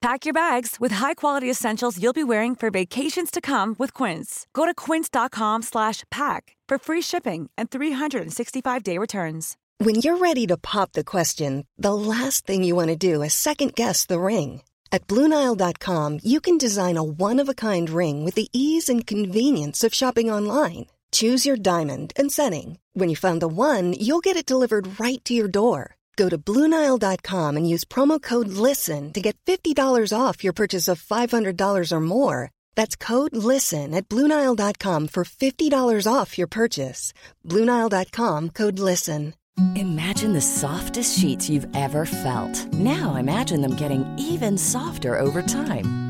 Pack your bags with high-quality essentials you'll be wearing for vacations to come with Quince. Go to quince.com slash pack for free shipping and 365-day returns. When you're ready to pop the question, the last thing you want to do is second guess the ring. At BlueNile.com, you can design a one-of-a-kind ring with the ease and convenience of shopping online. Choose your diamond and setting. When you find the one, you'll get it delivered right to your door. Go to BlueNile.com and use promo code LISTEN to get $50 off your purchase of $500 or more. That's code LISTEN at BlueNile.com for $50 off your purchase. BlueNile.com code LISTEN. Imagine the softest sheets you've ever felt. Now imagine them getting even softer over time.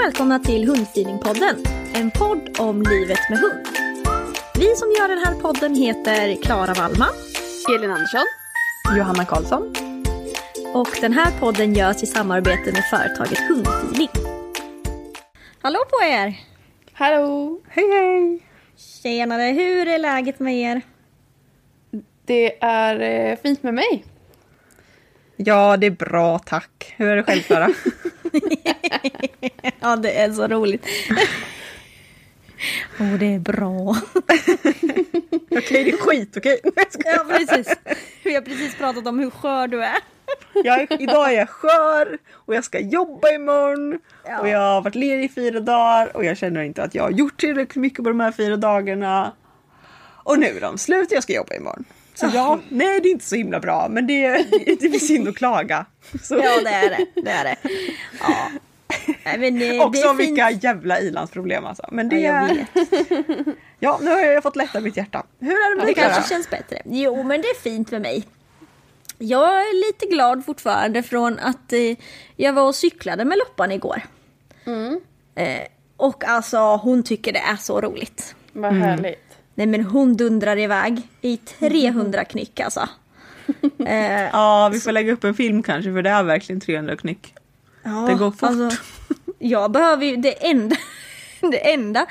Och välkomna till Hundfeelingpodden, en podd om livet med hund. Vi som gör den här podden heter Klara Wallman Elin Andersson. Johanna Karlsson. och den här podden görs i samarbete med företaget Hundfeeling. Hallå på er! Hallå! Hej hej! Tjenare, hur är läget med er? Det är eh, fint med mig. Ja, det är bra tack. Hur är det själv Klara? Ja, det är så roligt. Åh, det är bra. okej, det är skit, okej? Ja, precis. Vi har precis pratat om hur skör du är. Jag är, idag är jag skör och jag ska jobba imorgon. Ja. Och jag har varit ledig i fyra dagar och jag känner inte att jag har gjort tillräckligt mycket på de här fyra dagarna. Och nu är de slut och jag ska jobba imorgon. Så ja, nej det är inte så himla bra men det, det, det blir synd att klaga. Så. Ja, det är det. Det är det. Ja. Nej, men det, det Också är fint. vilka jävla ilandsproblem alltså. Men det, Ja, jag vet. ja, nu har jag fått lätta mitt hjärta. Hur är det med Det dig Klara? kanske känns bättre. Jo, men det är fint med mig. Jag är lite glad fortfarande från att eh, jag var och cyklade med Loppan igår. Eh, och alltså hon tycker det är så roligt. Vad härligt. Nej men hon dundrar iväg i 300 knyck alltså. Eh, Ja, vi får lägga upp en film kanske för det är verkligen 300 knyck. ja, Det går fort. Alltså, jag behöver ju det enda, det enda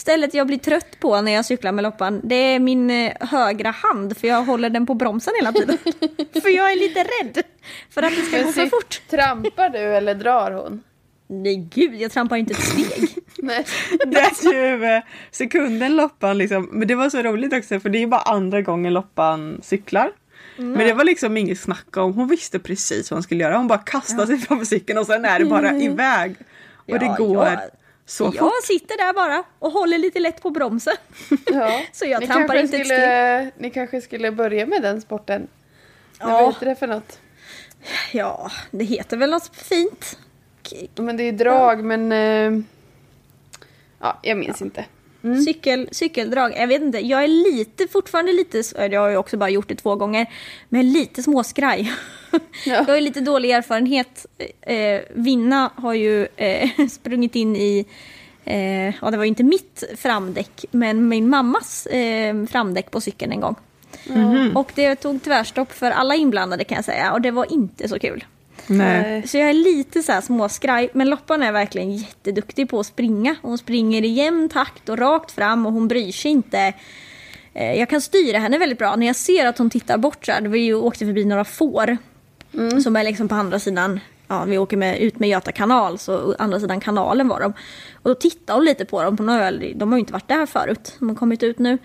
stället jag blir trött på när jag cyklar med Loppan, det är min eh, högra hand för jag håller den på bromsen hela tiden. för jag är lite rädd för att det ska gå för fort. Trampar du eller drar hon? Nej gud, jag trampar inte ett steg. Nej. Det är ju eh, sekunden Loppan liksom, men det var så roligt också för det är ju bara andra gången Loppan cyklar. Men det var liksom inget snack om, hon visste precis vad hon skulle göra. Hon bara kastade sig framför cykeln och sen är det bara iväg. Och det Ja, går jag- så Jag fort. sitter där bara och håller lite lätt på bromsen. Ja. Så jag Ni trampar kanske inte ett skulle, Ni kanske skulle börja med den sporten? Ja. Ja. Vad heter det för något? Ja, det heter väl något fint. K- Men det är drag men... eh, ja, jag minns inte. Cykel, cykeldrag, jag vet inte, jag är lite, fortfarande lite, jag har ju också bara gjort det två gånger, men lite småskraj. Jag har ju lite dålig erfarenhet. Eh, Vinna har ju eh, sprungit in i, eh, ja det var ju inte mitt framdäck, men min mammas eh, framdäck på cykeln en gång. Och det tog tvärstopp för alla inblandade kan jag säga, och det var inte så kul. Nej. Så jag är lite så här småskraj, men Loppan är verkligen jätteduktig på att springa. Hon springer i jämn takt och rakt fram och hon bryr sig inte. Eh, Jag kan styra henne väldigt bra. När jag ser att hon tittar bort så här, vi åkte förbi några får som är liksom på andra sidan, ja vi åker med, ut med Göta kanal, så andra sidan kanalen var de. Och då tittar hon lite på dem, ju aldrig- de har ju inte varit där förut, de har kommit ut nu.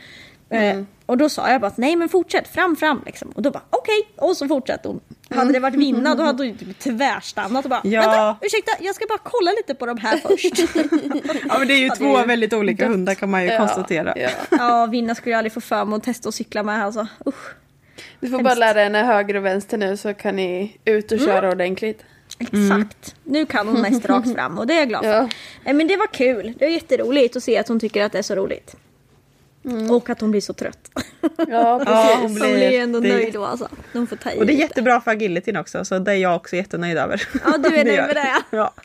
Eh, och då sa jag bara att nej men fortsätt, fram, fram liksom. Och då bara okej, och så fortsatte hon. Hade det varit vinna då hade hon typ tvärstannat och bara Ja. vänta, ursäkta, jag ska bara kolla lite på de här först. Ja men det är ju Ja, två är ju väldigt olika dött. hundar kan man ju konstatera. Ja. ja, vinna skulle jag aldrig få för mig att testa att cykla med alltså. Usch. Du får bara lära henne höger och vänster nu så kan ni ut och köra ordentligt. Exakt. Nu kan hon mest rakt fram och det är jag glad för. Ja. Nej, men det var kul. Det är jätteroligt att se att hon tycker att det är så roligt. Och att hon blir så trött. Ja, Ja, precis. hon Hon blir- blir ju ändå det- nöjd då alltså. De får ta i Och det är lite. jättebra för agilityn också så det är jag också jättenöjd över. Ja, du är nöjd med det, ja.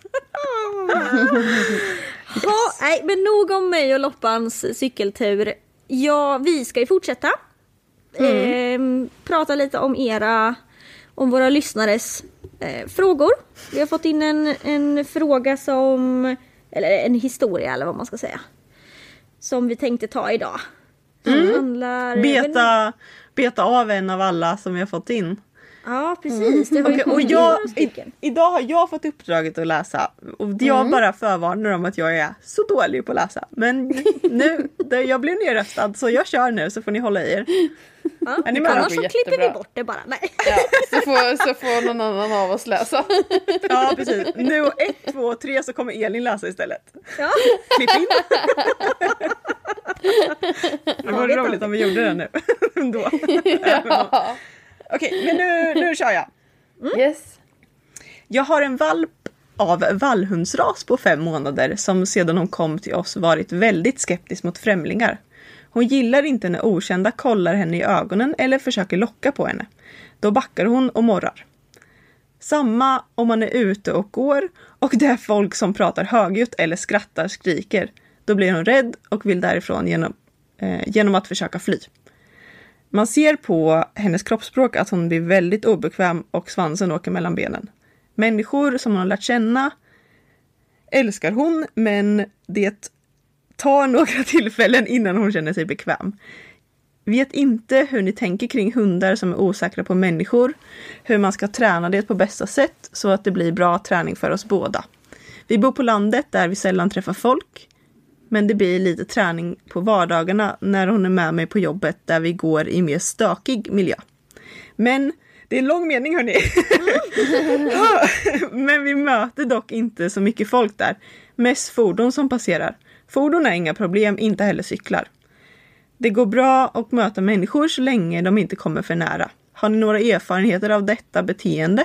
Ja, nej, men nog om mig och Loppans cykeltur. Ja, vi ska ju fortsätta. Ehm, prata lite om era, om våra lyssnares eh, frågor. Vi har fått in en, en fråga som, eller en historia eller vad man ska säga. Som vi tänkte ta idag. Som handlar... Beta, beta av en av alla som vi har fått in. Ja, precis. Det har ju Okej, och jag, i, idag har jag fått uppdraget att läsa och jag bara förvarnar om att jag är så dålig på att läsa. Men nu, det, jag blev nedröstad så jag kör nu så får ni hålla i er. Ja, Är ni med? annars så klipper vi bort det bara. Nej. Ja, så, får, så får någon annan av oss läsa. Ja precis. Nu ett, två, tre så kommer Elin läsa istället. Ja. Klipp in. Det vore roligt om vi gjorde det nu. Då. Ja. Okej, men nu, nu kör jag. Yes. Jag har en valp av vallhundsras på fem månader som sedan hon kom till oss varit väldigt skeptisk mot främlingar. Hon gillar inte när okända kollar henne i ögonen eller försöker locka på henne. Då backar hon och morrar. Samma om man är ute och går och det är folk som pratar högljutt eller skrattar, skriker. Då blir hon rädd och vill därifrån genom, eh, genom att försöka fly. Man ser på hennes kroppsspråk att hon blir väldigt obekväm och svansen åker mellan benen. Människor som hon har lärt känna älskar hon, men det tar några tillfällen innan hon känner sig bekväm. Vet inte hur ni tänker kring hundar som är osäkra på människor, hur man ska träna det på bästa sätt så att det blir bra träning för oss båda. Vi bor på landet där vi sällan träffar folk, men det blir lite träning på vardagarna när hon är med mig på jobbet där vi går i mer stökig miljö. Men det är en lång mening hörni. Men vi möter dock inte så mycket folk där. Mest fordon som passerar. Fordon är inga problem, inte heller cyklar. Det går bra att möta människor så länge de inte kommer för nära. Har ni några erfarenheter av detta beteende?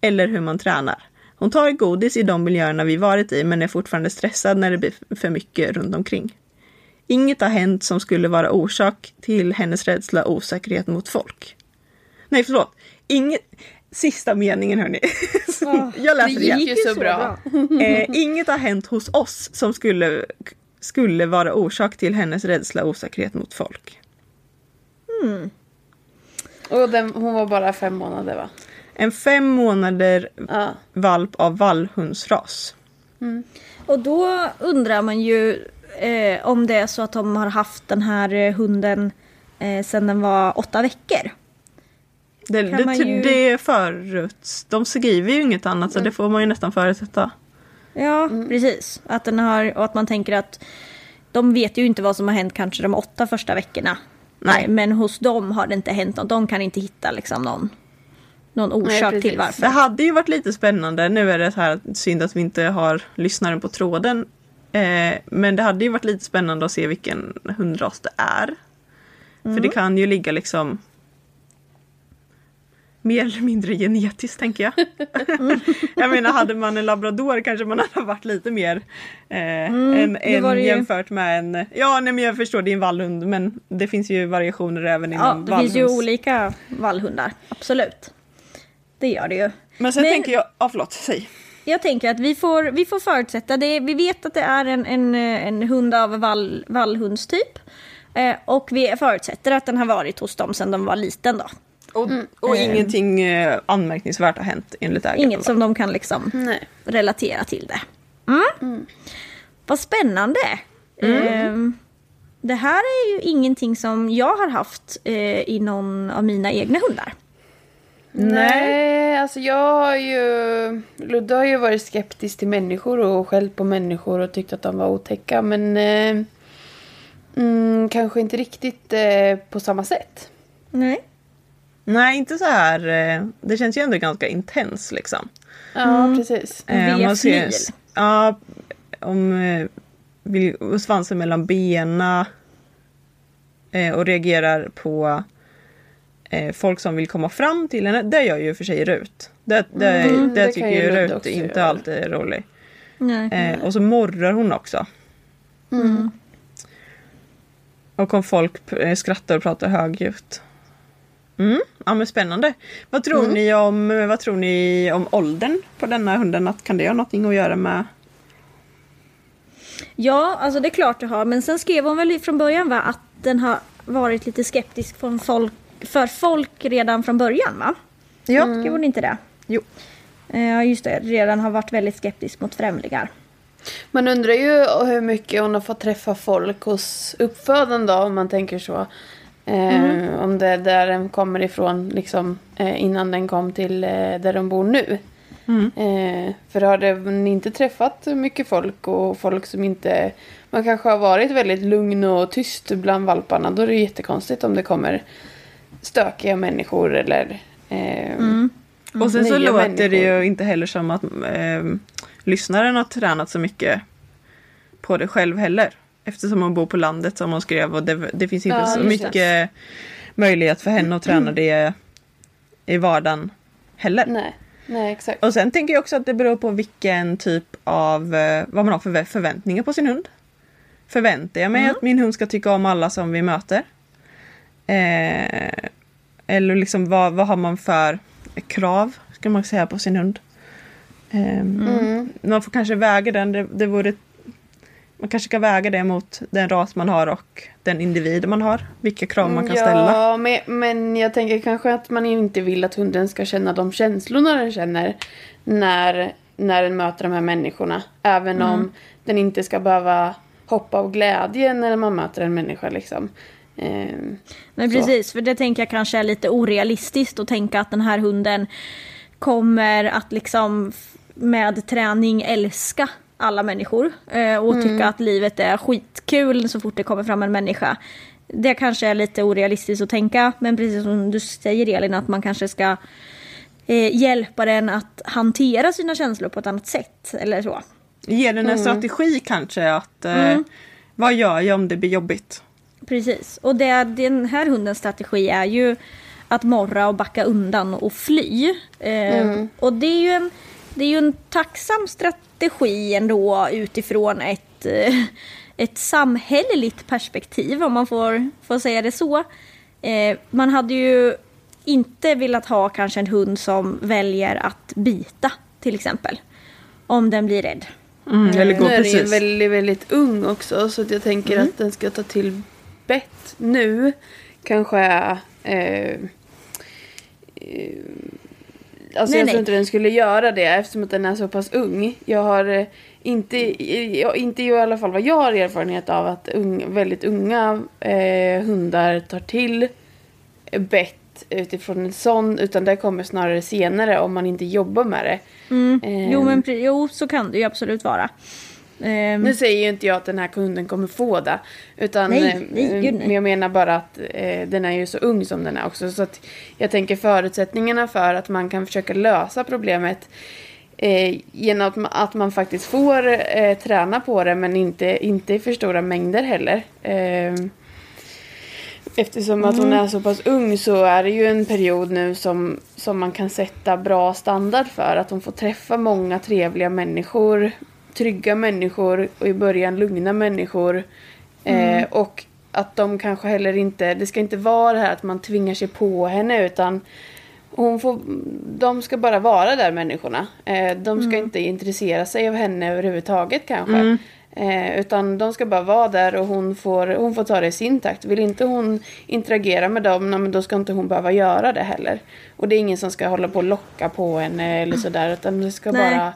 Eller hur man tränar? Hon tar godis i de miljöerna vi varit i men är fortfarande stressad när det blir för mycket runt omkring. Inget har hänt som skulle vara orsak till hennes rädsla och osäkerhet mot folk. Nej, förlåt. Inget... Sista meningen hörni. Jag Det läser igen. gick ju så bra. Eh, inget har hänt hos oss som skulle, skulle vara orsak till hennes rädsla och osäkerhet mot folk. Och den, hon var bara fem månader va? En fem månader Ja. valp av vallhundsras. Och då undrar man ju eh, om det är så att de har haft den här eh, hunden eh, sedan den var åtta veckor. Det, Kan det, man ju- det är förut. De skriver ju inget annat så det får man ju nästan förutsätta. Ja, precis. Att den har, och att man tänker att de vet ju inte vad som har hänt kanske de åtta första veckorna. Nej. Men hos dem har det inte hänt något. De kan inte hitta liksom någon, någon orsak precis. till varför. Det hade ju varit lite spännande. Nu är det så här synd att vi inte har lyssnaren på tråden. Eh, men det hade ju varit lite spännande att se vilken hundras det är. För det kan ju ligga liksom mer eller mindre genetiskt tänker jag. jag menar hade man en labrador kanske man hade varit lite mer eh, det ju. jämfört med en, ja nej men jag förstår det är en vallhund men det finns ju variationer även Ja, inom det finns ju vallhunds- olika vallhundar. Absolut. Det gör det ju. Men sen Men- tänker jag, ja förlåt, säg. Jag tänker att vi får, vi får förutsätta det. Vi vet att det är en, en, en hund av vall, vallhundstyp. Eh, och vi förutsätter att den har varit hos dem sedan de var liten då. Och, och ingenting eh, anmärkningsvärt har hänt enligt ägaren. Inget som de kan liksom Nej. relatera till det. Mm. Vad spännande! Eh, det här är ju ingenting som jag har haft eh, i någon av mina egna hundar. Nej, alltså jag har ju... Ludde har ju varit skeptisk till människor och skällt på människor och tyckt att de var otäcka. Men... Eh, Mm, kanske inte riktigt eh, på samma sätt. Nej. Nej, inte så här. eh, Det känns ju ändå ganska intens liksom. Ja, precis. Eh, man ser-. Ja, om eh, svansen mellan benen eh, och reagerar på eh, folk som vill komma fram till henne. Det gör ju för sig Rut. Det, det, Mm, det, det tycker ju Rut inte göra. alltid är rolig. Nej. Eh, och så morrar hon också. Mm. Och om folk eh, skrattar och pratar högljutt. Mm, ja men spännande. Vad tror, Mm. ni om, vad tror ni om åldern på denna hunden? Att, kan det ha någonting att göra med? Ja, alltså det är klart det har. Men sen skrev hon väl från början va, att den har varit lite skeptisk från folk, för folk redan från början va? Ja. Skrev hon inte det? Jo. Eh, Ja, just det. Redan har varit väldigt skeptisk mot främlingar. Man undrar ju hur mycket hon har fått träffa folk hos uppfödaren då, om man tänker så. Eh, Om det är där den kommer ifrån, liksom, eh, innan den kom till eh, där de bor nu. Eh, för har den inte träffat mycket folk och folk som inte... Man kanske har varit väldigt lugn och tyst bland valparna. Då är det jättekonstigt om det kommer stökiga människor eller... Eh, Och sen så låter det människor. ju inte heller som att eh, lyssnaren har tränat så mycket på det själv heller. Eftersom hon bor på landet som hon skrev och det, det finns inte Ja, så just det. mycket möjlighet för henne att träna det i vardagen heller. Nej, nej exakt. Och sen tänker jag också att det beror på vilken typ av, eh, vad man har för förväntningar på sin hund. Förväntar jag mig Mm. att min hund ska tycka om alla som vi möter? Eh, eller liksom vad, vad har man för krav, ska man säga, på sin hund? Eh, Mm. Man får kanske väga den, det, det vore man kanske ska väga det mot den ras man har och den individ man har. Vilka krav man kan ja, ställa. Men, men jag tänker kanske att man inte vill att hunden ska känna de känslorna den känner när, när den möter de här människorna. Även Mm. om den inte ska behöva hoppa av glädje när man möter en människa. Liksom. Ehm, Men Så. precis, för det tänker jag kanske är lite orealistiskt att tänka att den här hunden kommer att liksom med träning älska alla människor eh, och tycka att livet är skitkul så fort det kommer fram en människa. Det kanske är lite orealistiskt att tänka, men precis som du säger Elin, att man kanske ska eh, hjälpa den att hantera sina känslor på ett annat sätt eller så. Ge den en strategi kanske att eh, vad gör jag om det blir jobbigt? Precis, och det, den här hundens strategi är ju att morra och backa undan och fly. Eh, Och det är, ju en, det är ju en tacksam strategi ändå utifrån ett, eh, ett samhälleligt perspektiv om man får, får säga det så. Eh, man hade ju inte velat ha kanske en hund som väljer att bita till exempel. Om den blir rädd. Mm, eller gå nu är den ju väldigt, väldigt ung också. Så att jag tänker Mm. att den ska ta till bett nu. Kanske är... Eh, eh, alltså Nej, jag nej. tror inte den skulle göra det eftersom att den är så pass ung. Jag har eh, inte, jag, inte i alla fall vad jag har erfarenhet av att ung, väldigt unga eh, hundar tar till bett utifrån en sån. Utan det kommer snarare senare om man inte jobbar med det. Eh, Jo, men, jo, så kan det ju absolut vara. Ehm, Nu säger ju inte jag att den här kunden kommer få det. Utan Nej, eh, nej, gud, nej. men jag menar bara att eh, den är ju så ung som den är också. Så att jag tänker förutsättningarna för att man kan försöka lösa problemet eh, genom att man, att man faktiskt får eh, träna på det men inte, inte i för stora mängder heller. Eh, Eftersom att hon Mm. är så pass ung så är det ju en period nu som, som man kan sätta bra standard för. Att hon får träffa många trevliga människor, trygga människor och i början lugna människor. Mm. Eh, och att de kanske heller inte, det ska inte vara det här att man tvingar sig på henne utan hon får, de ska bara vara där människorna. Eh, de ska inte intressera sig av henne överhuvudtaget kanske. Eh, utan de ska bara vara där och hon får, hon får ta det i sin takt. Vill inte hon interagera med dem, nej, men då ska inte hon behöva göra det heller. Och det är ingen som ska hålla på och locka på henne eller sådär. Utan det ska Nej. bara,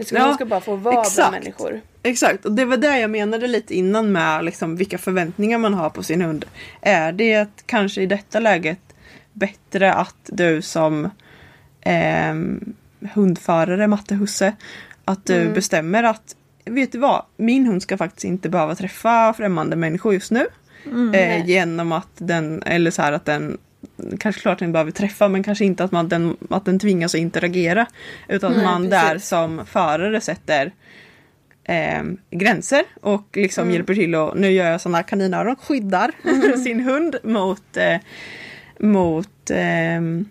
det ska, Ja, hon ska bara få vara exakt. bland människor. Exakt, och det var det jag menade lite innan med liksom vilka förväntningar man har på sin hund. Är det kanske i detta läget bättre att du som ehm, hundförare, mattehusse, att du bestämmer att vet du vad? Min hund ska faktiskt inte behöva träffa främmande människor just nu. eh, genom att den, eller så här att den Kanske klart den behöver träffa men kanske inte att, man, den, att den tvingas att interagera. Utan att man där som förare sätter eh, gränser och liksom hjälper till och nu gör jag sådana kaninöron, skyddar sin hund mot, eh, mot ehm,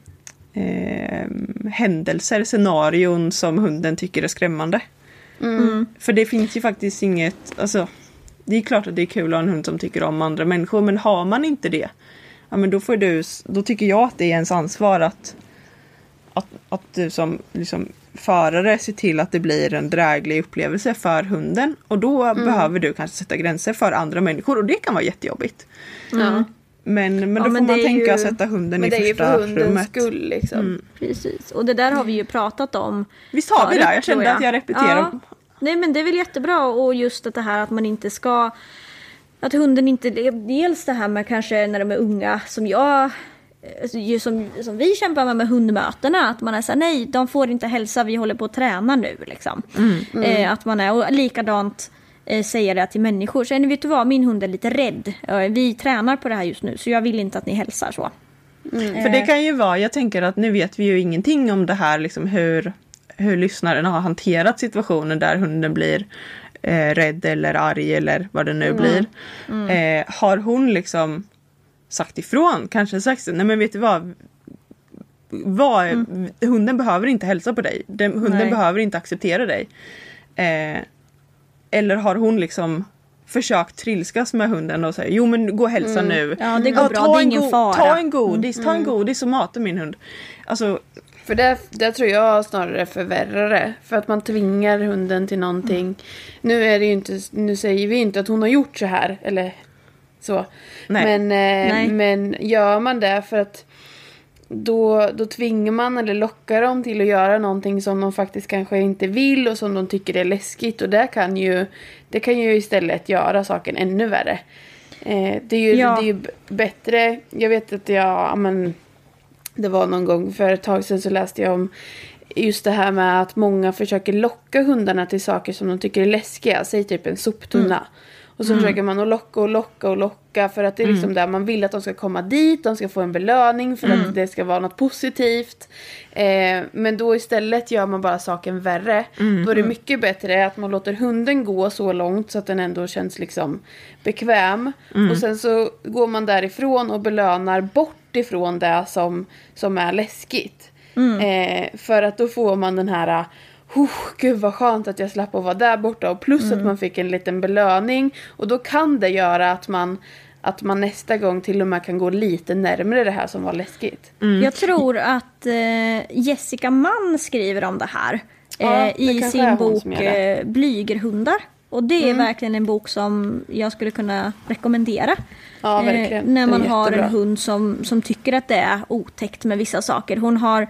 händelser, scenarion som hunden tycker är skrämmande. För det finns ju faktiskt inget, alltså det är klart att det är kul att ha en hund som tycker om andra människor men har man inte det Ja men då får du, då tycker jag att det är ens ansvar att att, att du som liksom, förare ser till att det blir en dräglig upplevelse för hunden. Och då behöver du kanske sätta gränser för andra människor och det kan vara jättejobbigt. Ja. Men, men då Ja, får men man tänka ju- sätta hunden Men i det är ju första för hundens rummet. skull liksom. Precis, och det där har vi ju pratat om. Visst har vi det? Jag kände tror att jag repeterar. Ja. Nej men det är väl jättebra och just att det här att man inte ska att hunden inte, dels det här med kanske när de är unga som jag alltså, som, som vi kämpar med med hundmötena, att man är såhär nej de får inte hälsa, vi håller på att träna nu liksom. Eh, att man är, och likadant eh, säger det till människor, sen vet du vad, min hund är lite rädd, vi tränar på det här just nu så jag vill inte att ni hälsar så. För det kan ju vara, jag tänker att nu vet vi ju ingenting om det här liksom hur, hur lyssnaren har hanterat situationen där hunden blir eh, rädd eller arg eller vad det nu blir. Eh, har hon liksom sagt ifrån, kanske sagt nej men vet du vad, vad hunden behöver inte hälsa på dig. Den, hunden Nej. behöver inte acceptera dig. Eh, eller har hon liksom försökt trilskas med hunden och säga jo men gå och hälsa nu. Ja, det går bra, ta det är en ingen fara. Ta en godis, ta en godis och mata min hund. Alltså, För det, det tror jag snarare förvärrar det. För att man tvingar hunden till någonting. Nu är det inte, nu säger vi inte att hon har gjort så här. Eller så. Nej. Men, eh, Nej. men gör man det för att då, då tvingar man eller lockar dem till att göra någonting som de faktiskt kanske inte vill och som de tycker är läskigt. Och det kan ju, det kan ju istället göra saken ännu värre. Eh, det, är ju, Ja. det är ju bättre. Jag vet att jag, ja, men, det var någon gång för ett tag sedan så läste jag om just det här med att många försöker locka hundarna till saker som de tycker är läskiga. Säg typ en soptunna. Och så försöker man att locka och locka och locka för att det är liksom där man vill att de ska komma dit, de ska få en belöning för att det ska vara något positivt. Eh, men då istället gör man bara saken värre. Då är det mycket bättre att man låter hunden gå så långt så att den ändå känns liksom bekväm. Och sen så går man därifrån och belönar bort ifrån det som, som är läskigt. Eh, för att då får man den här Oh, gud vad skönt att jag slapp att vara där borta och plus att man fick en liten belöning och då kan det göra att man att man nästa gång till och med kan gå lite närmare det här som var läskigt. Jag tror att eh, Jessica Mann skriver om det här Ja, eh, det i sin bok. Mm. eh, Blygerhundar. Och det är verkligen en bok som jag skulle kunna rekommendera. Ja, Eh, verkligen. när Den är man har jättebra. en hund som, som tycker att det är otäckt med vissa saker. Hon har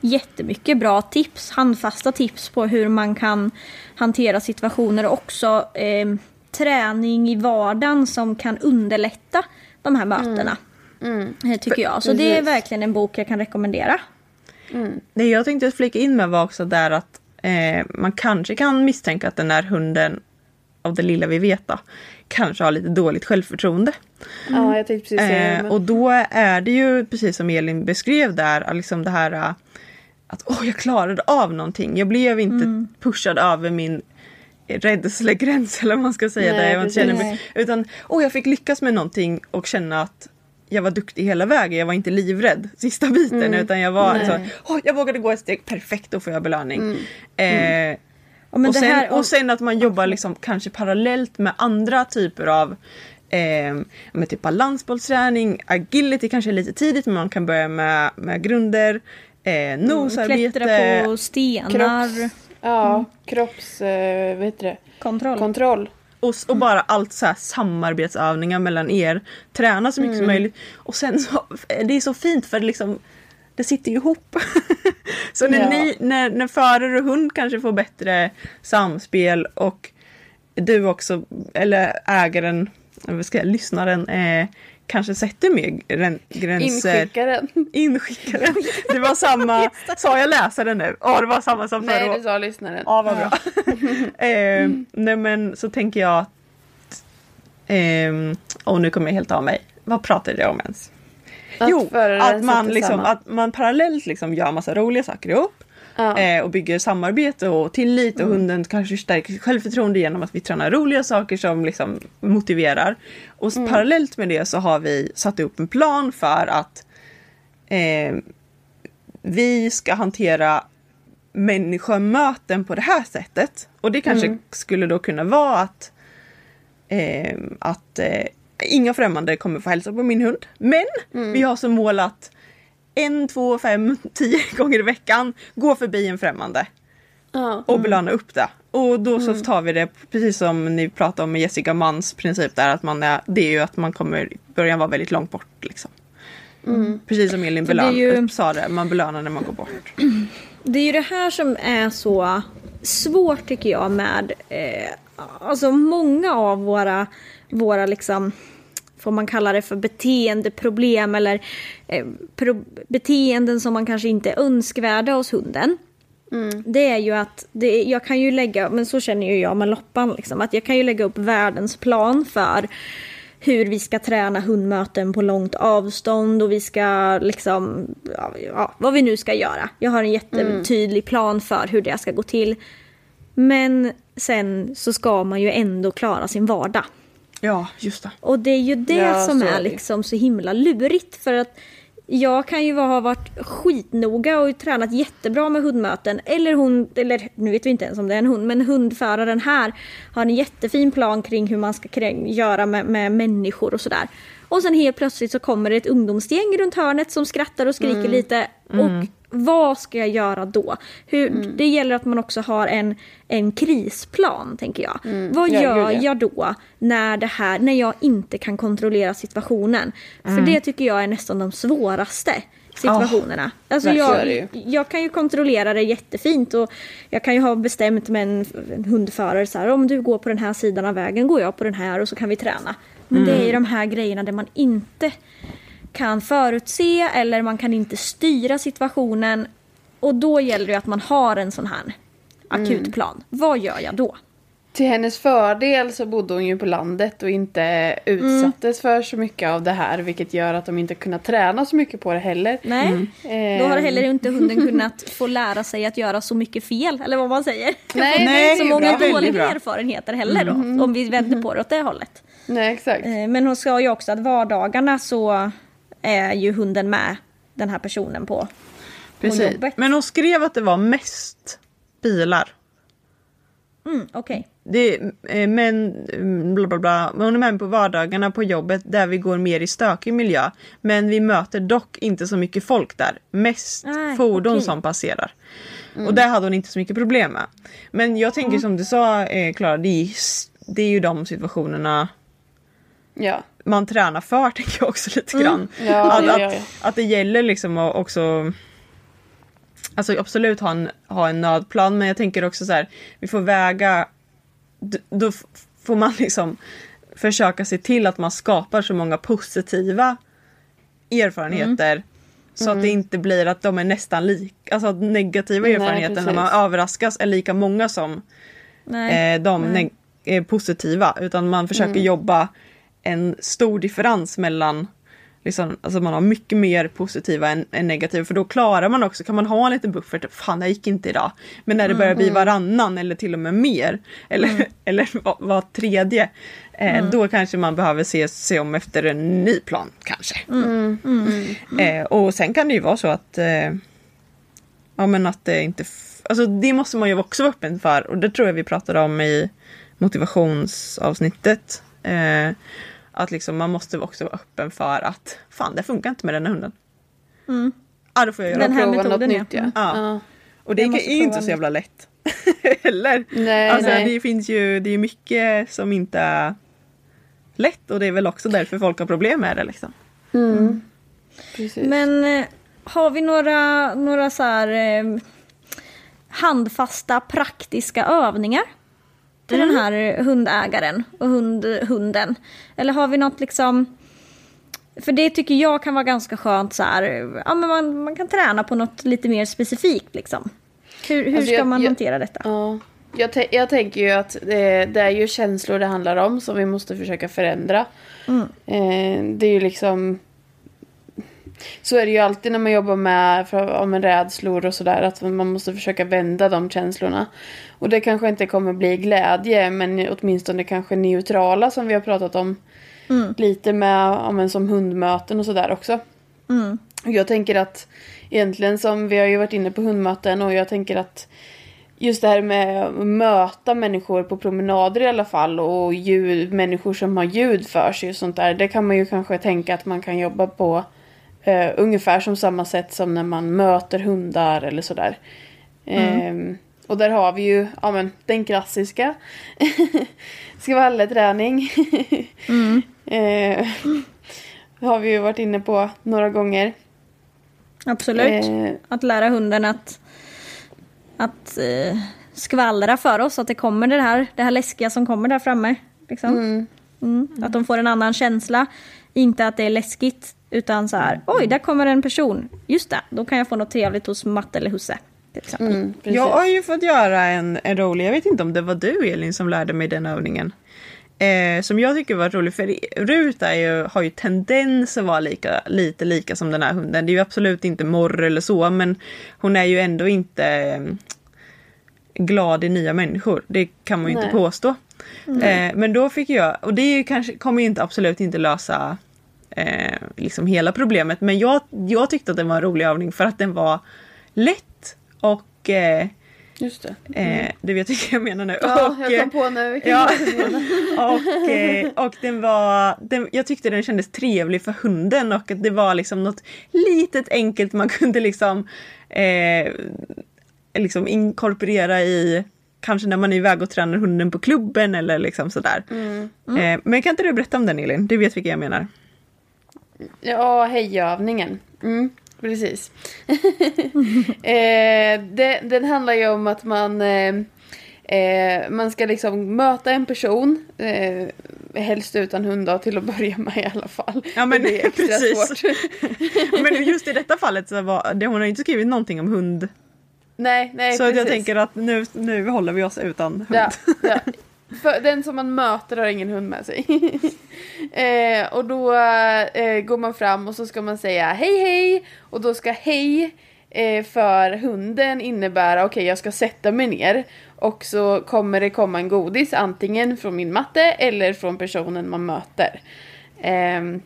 jättemycket bra tips, handfasta tips på hur man kan hantera situationer och också eh, träning i vardagen som kan underlätta de här mötena. Eh, Tycker jag. Så det är Mm. verkligen en bok jag kan rekommendera. det jag tänkte flika in med var också där att eh, man kanske kan misstänka att den här hunden, av det lilla vi vet då, kanske har lite dåligt självförtroende. Ja, jag tänkte precis säga. Eh, men- och då är det ju precis som Elin beskrev där, liksom det här eh, att åh, jag klarade av någonting. Jag blev inte Mm. pushad över min rädslegräns eller vad man ska säga. Nej, där jag inte känner mig, utan åh, jag fick lyckas med någonting och känna att jag var duktig hela vägen. Jag var inte livrädd sista biten Mm. utan jag var så, åh, jag vågade gå ett steg, perfekt då får jag belöning. Mm. Eh, men och, det sen, här- och sen att man jobbar liksom kanske parallellt med andra typer av eh, med typ balansbollsträning, agility kanske är lite tidigt men man kan börja med, med grunder, eh, nosarbete. Klättra på stenar. Kropps, ja, kropps... Eh, vad heter det? Kontroll. Kontroll. Och, och bara allt så här samarbetsövningar mellan er. Träna så mycket som möjligt. Och sen så, det är så fint för det liksom det sitter ju ihop. så när, Ja. ni, när, när förare och hund kanske får bättre samspel och du också, eller ägaren, vad ska jag, lyssnaren, eh, kanske sätter mer grän, gränser. Inskickaren. Inskickaren. Det var samma, sa jag läsaren nu? Ja det var samma som förra Nej, du sa lyssnaren. Ja, vad bra. eh, nej men så tänker jag att... Eh, och nu kommer jag helt av mig. Vad pratade jag om ens? Att jo, att man, liksom, att man parallellt liksom gör massa roliga saker ihop. Ja. Eh, och bygger samarbete och tillit och hunden kanske stärker sitt självförtroende genom att vi tränar roliga saker som liksom motiverar. Och s- parallellt med det så har vi satt upp en plan för att eh, vi ska hantera människomöten på det här sättet. Och det kanske skulle då kunna vara att, eh, att eh, inga främmande kommer få hälsa på min hund. Men vi har som mål att en, två, fem, tio gånger i veckan gå förbi en främmande Ja. och belöna upp det. Och då så tar vi det precis som ni pratade om med Jessica Manns princip där att man är, det är ju att man kommer i början vara väldigt långt bort liksom. Precis som Elin För det belön, ju- sa det, man belönar när man går bort. Det är ju det här som är så svårt tycker jag med eh, alltså många av våra, våra liksom får man kalla det för beteendeproblem eller eh, pro- beteenden som man kanske inte är önskvärda hos hunden. Det är ju att det, jag kan ju lägga, men så känner ju jag med loppan liksom, att jag kan ju lägga upp världens plan för hur vi ska träna hundmöten på långt avstånd och vi ska liksom, ja, vad vi nu ska göra. Jag har en jättetydlig plan för hur det ska gå till. Men sen så ska man ju ändå klara sin vardag. Ja, just det. Och det är ju det Ja, som är är liksom så himla lurigt för att jag kan ju ha varit skitnoga och tränat jättebra med hundmöten. Eller hon, eller nu vet vi inte ens om det är en hund, men hundföraren här har en jättefin plan kring hur man ska kring, göra med, med människor och sådär. Och sen helt plötsligt så kommer det ett ungdomsgäng runt hörnet som skrattar och skriker lite. Och vad ska jag göra då? Hur, Det gäller att man också har en, en krisplan, tänker jag. Vad Ja, gör jag då när, det här, när jag inte kan kontrollera situationen? För det tycker jag är nästan de svåraste situationerna. alltså verkligen jag, jag kan ju kontrollera det jättefint och jag kan ju ha bestämt med en, en hundförare så här, om du går på den här sidan av vägen går jag på den här och så kan vi träna. Men det är ju de här grejerna där man inte kan förutse eller man kan inte styra situationen och då gäller det att man har en sån här akutplan. Vad gör jag då? Till hennes fördel så bodde hon ju på landet och inte utsattes för så mycket av det här. Vilket gör att de inte kunnat träna så mycket på det heller. Nej, Ehm, då har heller inte hunden kunnat få lära sig att göra så mycket fel, eller vad man säger. Nej, Nej, så det många bra. Dåliga erfarenheter heller då, om vi vänder på det åt det hållet. Nej, exakt. Eh, Men hon sa ju också att vardagarna så är ju hunden med den här personen på, på Precis. jobbet. Men hon skrev att det var mest bilar. Mm, Okej. Det är, eh, men mm, bla bla bla. Men Hon är med på vardagarna på jobbet där vi går mer i stökig miljö. Men vi möter dock inte så mycket folk där. Mest Nej, fordon okej. som passerar. Och det hade hon inte så mycket problem med. Men jag tänker som du sa eh, Klara, det, är ju s- det är ju de situationerna Ja. Man tränar för tänker jag också lite grann. Ja, att, ja, ja, att, att det gäller liksom att också Alltså absolut ha en, ha en nödplan men jag tänker också så här Vi får väga Då får man liksom Försöka se till att man skapar så många positiva Erfarenheter Så att det inte blir att de är nästan lika Alltså att negativa Nej, erfarenheter när man överraskas är lika många som Nej. eh, de eh, positiva. Utan man försöker Mm. jobba en stor differens mellan Liksom, alltså man har mycket mer positiva än, än negativa för då klarar man också, kan man ha en liten buffert, fan det gick inte idag. Men när det börjar Mm. bli varannan eller till och med mer, eller, eller var, var tredje, eh, Mm. då kanske man behöver se sig om efter en ny plan kanske. Mm. Eh, och sen kan det ju vara så att eh, Ja men att det inte... Alltså det måste man ju också vara öppen för och det tror jag vi pratade om i motivationsavsnittet. Att liksom man måste också vara öppen för att fan det funkar inte med den här hunden. Mm. Ja då får jag göra Den här Prova metoden, något nytt ja. Mm. Ja. ja. Och det är ju inte så jävla lätt. Heller. Nej, alltså nej. det finns ju, det är mycket som inte är lätt och det är väl också därför folk har problem med det liksom. Precis. Men eh, har vi några, några så här eh, handfasta praktiska övningar till den här hundägaren och hund, hunden? Eller har vi något liksom För det tycker jag kan vara ganska skönt så här, ja men man, man kan träna på något lite mer specifikt liksom. Hur, hur Alltså, ska jag- man jag- hantera detta? Ja. Jag, tä- jag tänker ju att det, det är ju känslor det handlar om som vi måste försöka förändra. Mm. Eh, det är ju liksom... Så är det ju alltid när man jobbar med för, med rädslor och sådär. Att man måste försöka vända de känslorna. Och det kanske inte kommer bli glädje men åtminstone kanske neutrala som vi har pratat om. Lite med ja, men som hundmöten och sådär också. Mm. Jag tänker att egentligen som vi har ju varit inne på hundmöten och jag tänker att just det här med att möta människor på promenader i alla fall och ljud, människor som har ljud för sig och sånt där. Det kan man ju kanske tänka att man kan jobba på eh, ungefär som samma sätt som när man möter hundar eller sådär. Ehm, och där har vi ju ja, men, den klassiska skvallerträning. eh, det har vi ju varit inne på några gånger. Absolut. Eh, Att lära hunden att, att skvallra för oss, att det kommer det här, det här läskiga som kommer där framme. Liksom. Mm. Att de får en annan känsla. Inte att det är läskigt, utan så här, oj, där kommer en person. Just det, då kan jag få något trevligt hos Matte eller Husse. Mm. Jag har ju fått göra en, en rolig, jag vet inte om det var du Elin som lärde mig den övningen. Eh, som jag tycker var rolig, för Rut är ju, har ju tendens att vara lika, lite lika som den här hunden. Det är ju absolut inte morr eller så, men hon är ju ändå inte eh, glad i nya människor. Det kan man ju inte Nej. påstå. Eh, men då fick jag, och det är ju kanske, kommer ju inte, absolut inte lösa eh, liksom hela problemet, men jag, jag tyckte att det var en rolig övning för att den var lätt och eh, Just det. Eh, du vet vilka jag menar nu. Ja, och, jag kom på nu vilken ja. och, eh, och den var, den, jag tyckte den kändes trevlig för hunden och att det var liksom något litet enkelt man kunde liksom, eh, liksom inkorporera i Kanske när man är iväg och tränar hunden på klubben eller liksom sådär. Eh, men kan inte du berätta om den Elin? Du vet vilka jag menar. Ja, hejövningen. Mm, precis. eh, det, den handlar ju om att man, eh, eh, man ska liksom möta en person, eh, helst utan hund då, till att börja med i alla fall. Ja, men det är extra precis. svårt. Men just i detta fallet så var det, hon har inte skrivit någonting om hund. nej, nej, så att jag precis. tänker att nu, nu håller vi oss utan hund. Ja, ja. För den som man möter har ingen hund med sig. eh, och då eh, går man fram och så ska man säga hej hej. Och då ska hej eh, för hunden innebära okej jag ska sätta mig ner. Och så kommer det komma en godis antingen från min matte eller från personen man möter. Ehm,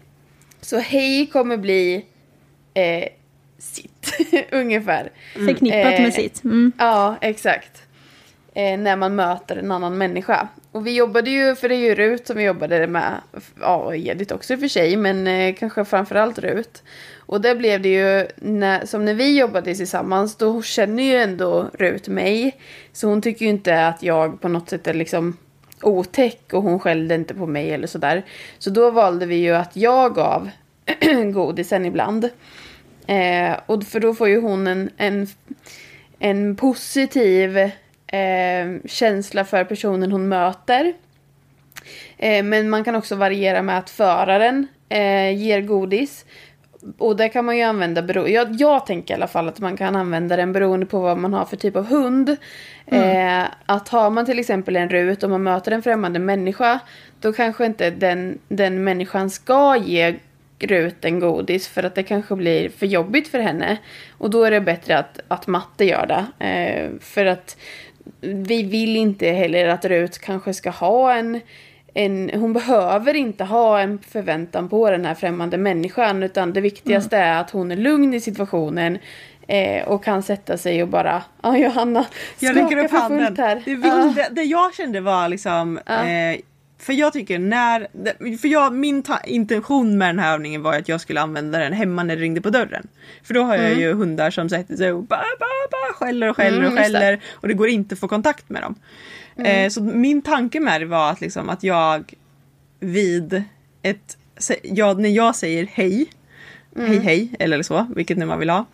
så hej kommer bli eh, sitt ungefär. Förknippat Eh, med sitt. Mm. Ja, exakt. Eh, när man möter en annan människa. Och vi jobbade ju, för det är ju Rut som vi jobbade med, ja och Edith också i och för sig, men eh, kanske framförallt Rut. Och det blev det ju, när, som när vi jobbade tillsammans, då känner ju ändå Rut mig. Så hon tycker ju inte att jag på något sätt är liksom otäck och hon skällde inte på mig eller sådär. Så då valde vi ju att jag gav godisen ibland. Eh, och för då får ju hon en, en, en positiv eh, känsla för personen hon möter. Eh, men man kan också variera med att föraren eh, ger godis. Och där kan man ju använda, bero- jag, jag tänker i alla fall att man kan använda den beroende på vad man har för typ av hund. Eh, att har man till exempel en rut och man möter en främmande människa, då kanske inte den, den människan ska ge ruten godis för att det kanske blir för jobbigt för henne. Och då är det bättre att, att matte gör det. Eh, för att vi vill inte heller att Rut kanske ska ha en, en... Hon behöver inte ha en förväntan på den här främmande människan utan det viktigaste är att hon är lugn i situationen eh, och kan sätta sig och bara... Ja, Johanna, Jag räcker upp handen. här. Det, Ja. vilda, det jag kände var liksom Ja. eh, för jag tycker när, för jag, min ta- intention med den här övningen var att jag skulle använda den hemma när det ringde på dörren. För då har jag ju hundar som sätter sig och ba, ba, ba, skäller och skäller Mm, och skäller och det går inte att få kontakt med dem. Eh, så min tanke med det var att, liksom, att jag vid ett, jag, när jag säger hej, hej hej eller så, vilket nu man vill ha.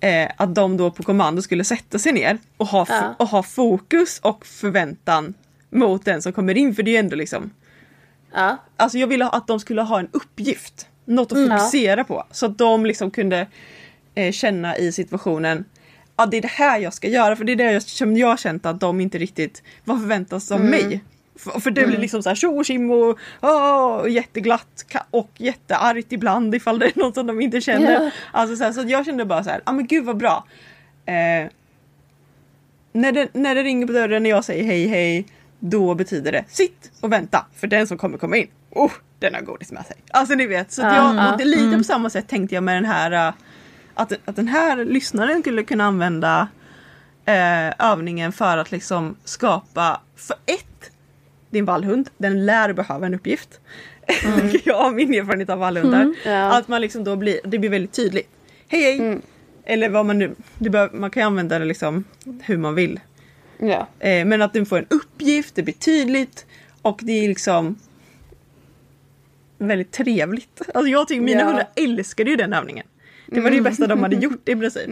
Eh, att de då på kommando skulle sätta sig ner och ha, f- Ja. och ha fokus och förväntan mot den som kommer in för det är ju ändå liksom Ja. Alltså jag ville att de skulle ha en uppgift. Något att fokusera på. Så att de liksom kunde eh, känna i situationen Ja det är det här jag ska göra för det är det jag, som jag har känt att de inte riktigt Vad förväntas av mig? För, för det blir liksom såhär tjo och och åh, jätteglatt och jätteargt ibland ifall det är något som de inte känner. Ja. Alltså så, här, så jag kände bara så här, ja ah, men gud vad bra. Eh, när, det, när det ringer på dörren när jag säger hej hej då betyder det sitt och vänta för den som kommer komma in. Oh, den har godis med sig. Alltså ni vet, så jag, Ja, och det, lite på samma sätt tänkte jag med den här uh, att, att den här lyssnaren skulle kunna använda eh, övningen för att liksom skapa, för ett, din vallhund, den lär behöva en uppgift. jag har min erfarenhet av vallhundar. Ja. Att man liksom då blir, det blir väldigt tydligt. Hej hej! Eller vad man nu, bör, man kan ju använda det liksom hur man vill. Ja. Eh, men att den får en uppgift, det blir tydligt och det är liksom väldigt trevligt. Alltså jag tycker mina Ja. hundar älskade ju den övningen. Det var det bästa de hade gjort i princip.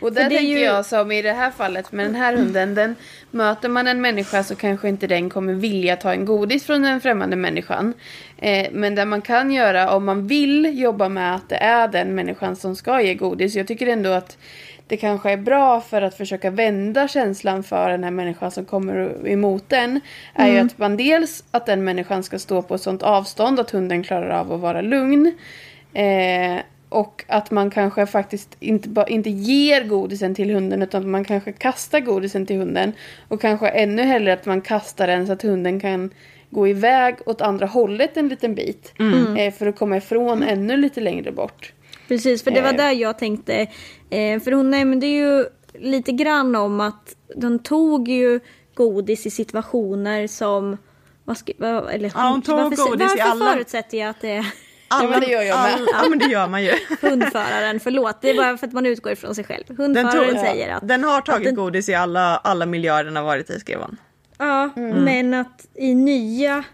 Och där det är tänker ju- jag som i det här fallet med den här hunden. Den, möter man en människa så kanske inte den kommer vilja ta en godis från den främmande människan. Eh, men där man kan göra om man vill jobba med att det är den människan som ska ge godis. Jag tycker ändå att det kanske är bra för att försöka vända känslan för den här människan som kommer emot den. Är ju att man dels att den människan ska stå på ett sånt avstånd att hunden klarar av att vara lugn. Eh, och att man kanske faktiskt inte, inte ger godisen till hunden utan att man kanske kastar godisen till hunden. Och kanske ännu hellre att man kastar den så att hunden kan gå iväg åt andra hållet en liten bit. Eh, för att komma ifrån ännu lite längre bort. Precis, för det var Eh. där jag tänkte. Eh, för hon nämnde ju lite grann om att de tog ju godis i situationer som... Vad ska, eller, Ja, hon tog varför, godis i varför alla- förutsätter jag att det är Ja, det gör jag med. ja men det gör man ju. hundföraren? Förlåt, det är bara för att man utgår ifrån sig själv. Hundföraren tog, säger att... den har tagit den- godis i alla, alla miljöer den har varit i skrev hon. Ja, men att i nya...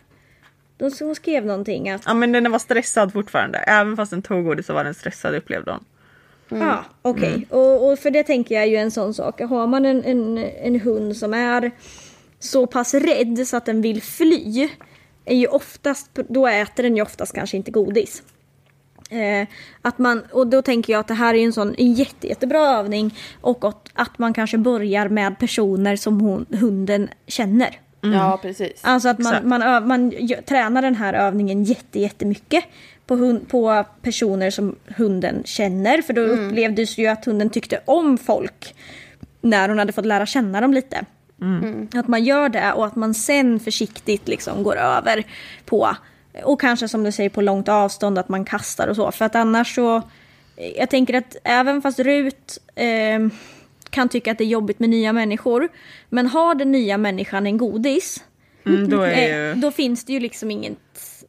De hon skrev någonting att... Ja men den var stressad fortfarande. Även fast den tog godis så var den stressad upplevde hon. Ja, okej. Och, och för det tänker jag är ju en sån sak. Har man en, en, en hund som är så pass rädd så att den vill fly. Är ju oftast, då äter den ju oftast kanske inte godis. Eh, att man, och då tänker jag att det här är en sån en jätte, jättebra övning. Och att, att man kanske börjar med personer som hon, hunden känner. Ja, precis. Alltså att man, man, man gö- tränar den här övningen jätte, jättemycket på, hund, på personer som hunden känner. För då upplevdes ju att hunden tyckte om folk när hon hade fått lära känna dem lite. Att man gör det och att man sen försiktigt liksom går över på, och kanske som du säger på långt avstånd att man kastar och så. För att annars så, jag tänker att även fast Rut eh, kan tycka att det är jobbigt med nya människor, men har den nya människan en godis, Mm, då eh, ju... då finns det ju liksom inget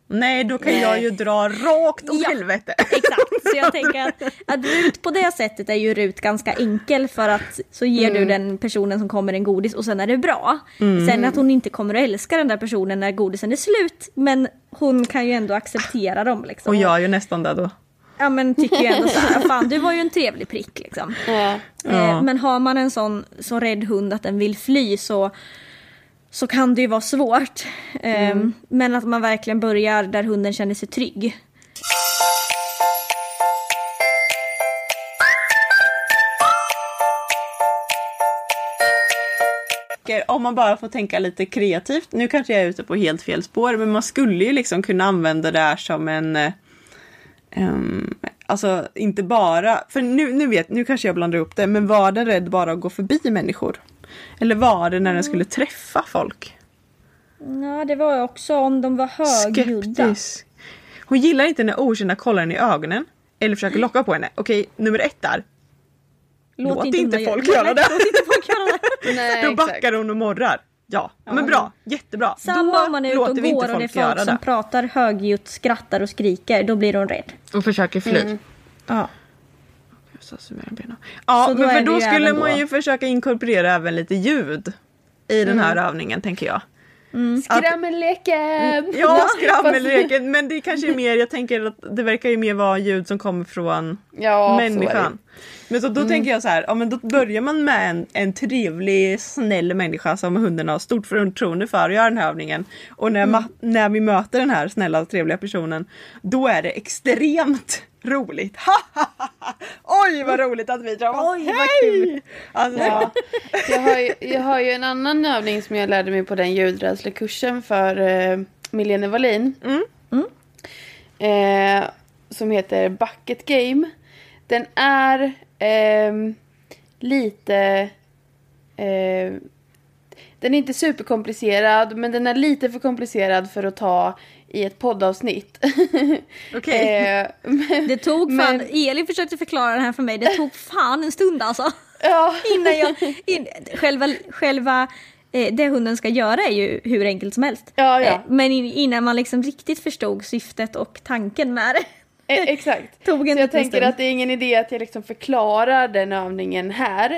Nej då kan jag ju dra rakt åt Ja. helvete. Exakt, så jag tänker att, att Rut på det sättet är ju Rut ganska enkel för att så ger du den personen som kommer en godis och sen är det bra. Sen att hon inte kommer att älska den där personen när godisen är slut men hon kan ju ändå acceptera dem liksom. Och jag är ju nästan där då. Ja men tycker ju ändå såhär, fan du var ju en trevlig prick liksom. Ja. Eh, men har man en sån så rädd hund att den vill fly så, så kan det ju vara svårt. Eh, Men att man verkligen börjar där hunden känner sig trygg. om man bara får tänka lite kreativt, nu kanske jag är ute på helt fel spår, men man skulle ju liksom kunna använda det här som en ehm, Alltså inte bara, för nu, nu vet, nu kanske jag blandar upp det, men var den rädd bara att gå förbi människor? Eller var det när den skulle träffa folk? Ja, det var också om de var högljudda. Skeptisk. Hon gillar inte när okända kollar henne i ögonen. Eller försöker locka på henne. Okej, nummer ett där. Låt, inte hunden folk göra- det. Låt inte folk göra det. Nej, Då exakt. backar hon och morrar. Ja, men bra. Jättebra. Samma Då om man är ute och går och det är folk som det. pratar högljutt, skrattar och skriker. Då blir hon rädd. Och försöker fly. Mm. Ja. Ja, Så då men är för då skulle man då- ju försöka inkorporera även lite ljud i den här övningen tänker jag. Skrämmelleken! Ja, skrammelleken. Men det kanske är mer, jag tänker att det verkar ju mer vara ljud som kommer från Ja, människan. Men så då tänker jag så här, ja men då börjar man med en, en trevlig, snäll människa som hunden har stort förtroende för att göra den här övningen. Och när, ma- när vi möter den här snälla, trevliga personen, då är det extremt roligt. Oj vad roligt att vi träffas! Oj, vad Hej! Alltså, Ja. Jag, har ju, jag har ju en annan övning som jag lärde mig på den ljudrädslekursen för eh, Milene Wallin. Eh, som heter Bucket Game. Den är ehm, lite... Eh, den är inte superkomplicerad men den är lite för komplicerad för att ta i ett poddavsnitt. Okej. eh, men, Det tog fan, Men- Elin försökte förklara det här för mig, det tog fan en stund alltså. ja. Innan jag, in, själva, själva eh, det hunden ska göra är ju hur enkelt som helst. Ja, ja. Eh, men in, innan man liksom riktigt förstod syftet och tanken med det. E- Exakt. Tog en så jag tänker stund. att det är ingen idé att jag liksom förklarar den övningen här.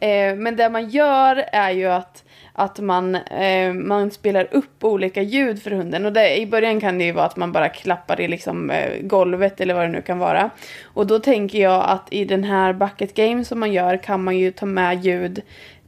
Eh, men det man gör är ju att, att man, eh, man spelar upp olika ljud för hunden. Och det, i början kan det ju vara att man bara klappar i liksom, eh, golvet eller vad det nu kan vara. Och då tänker jag att i den här bucket game som man gör kan man ju ta med ljud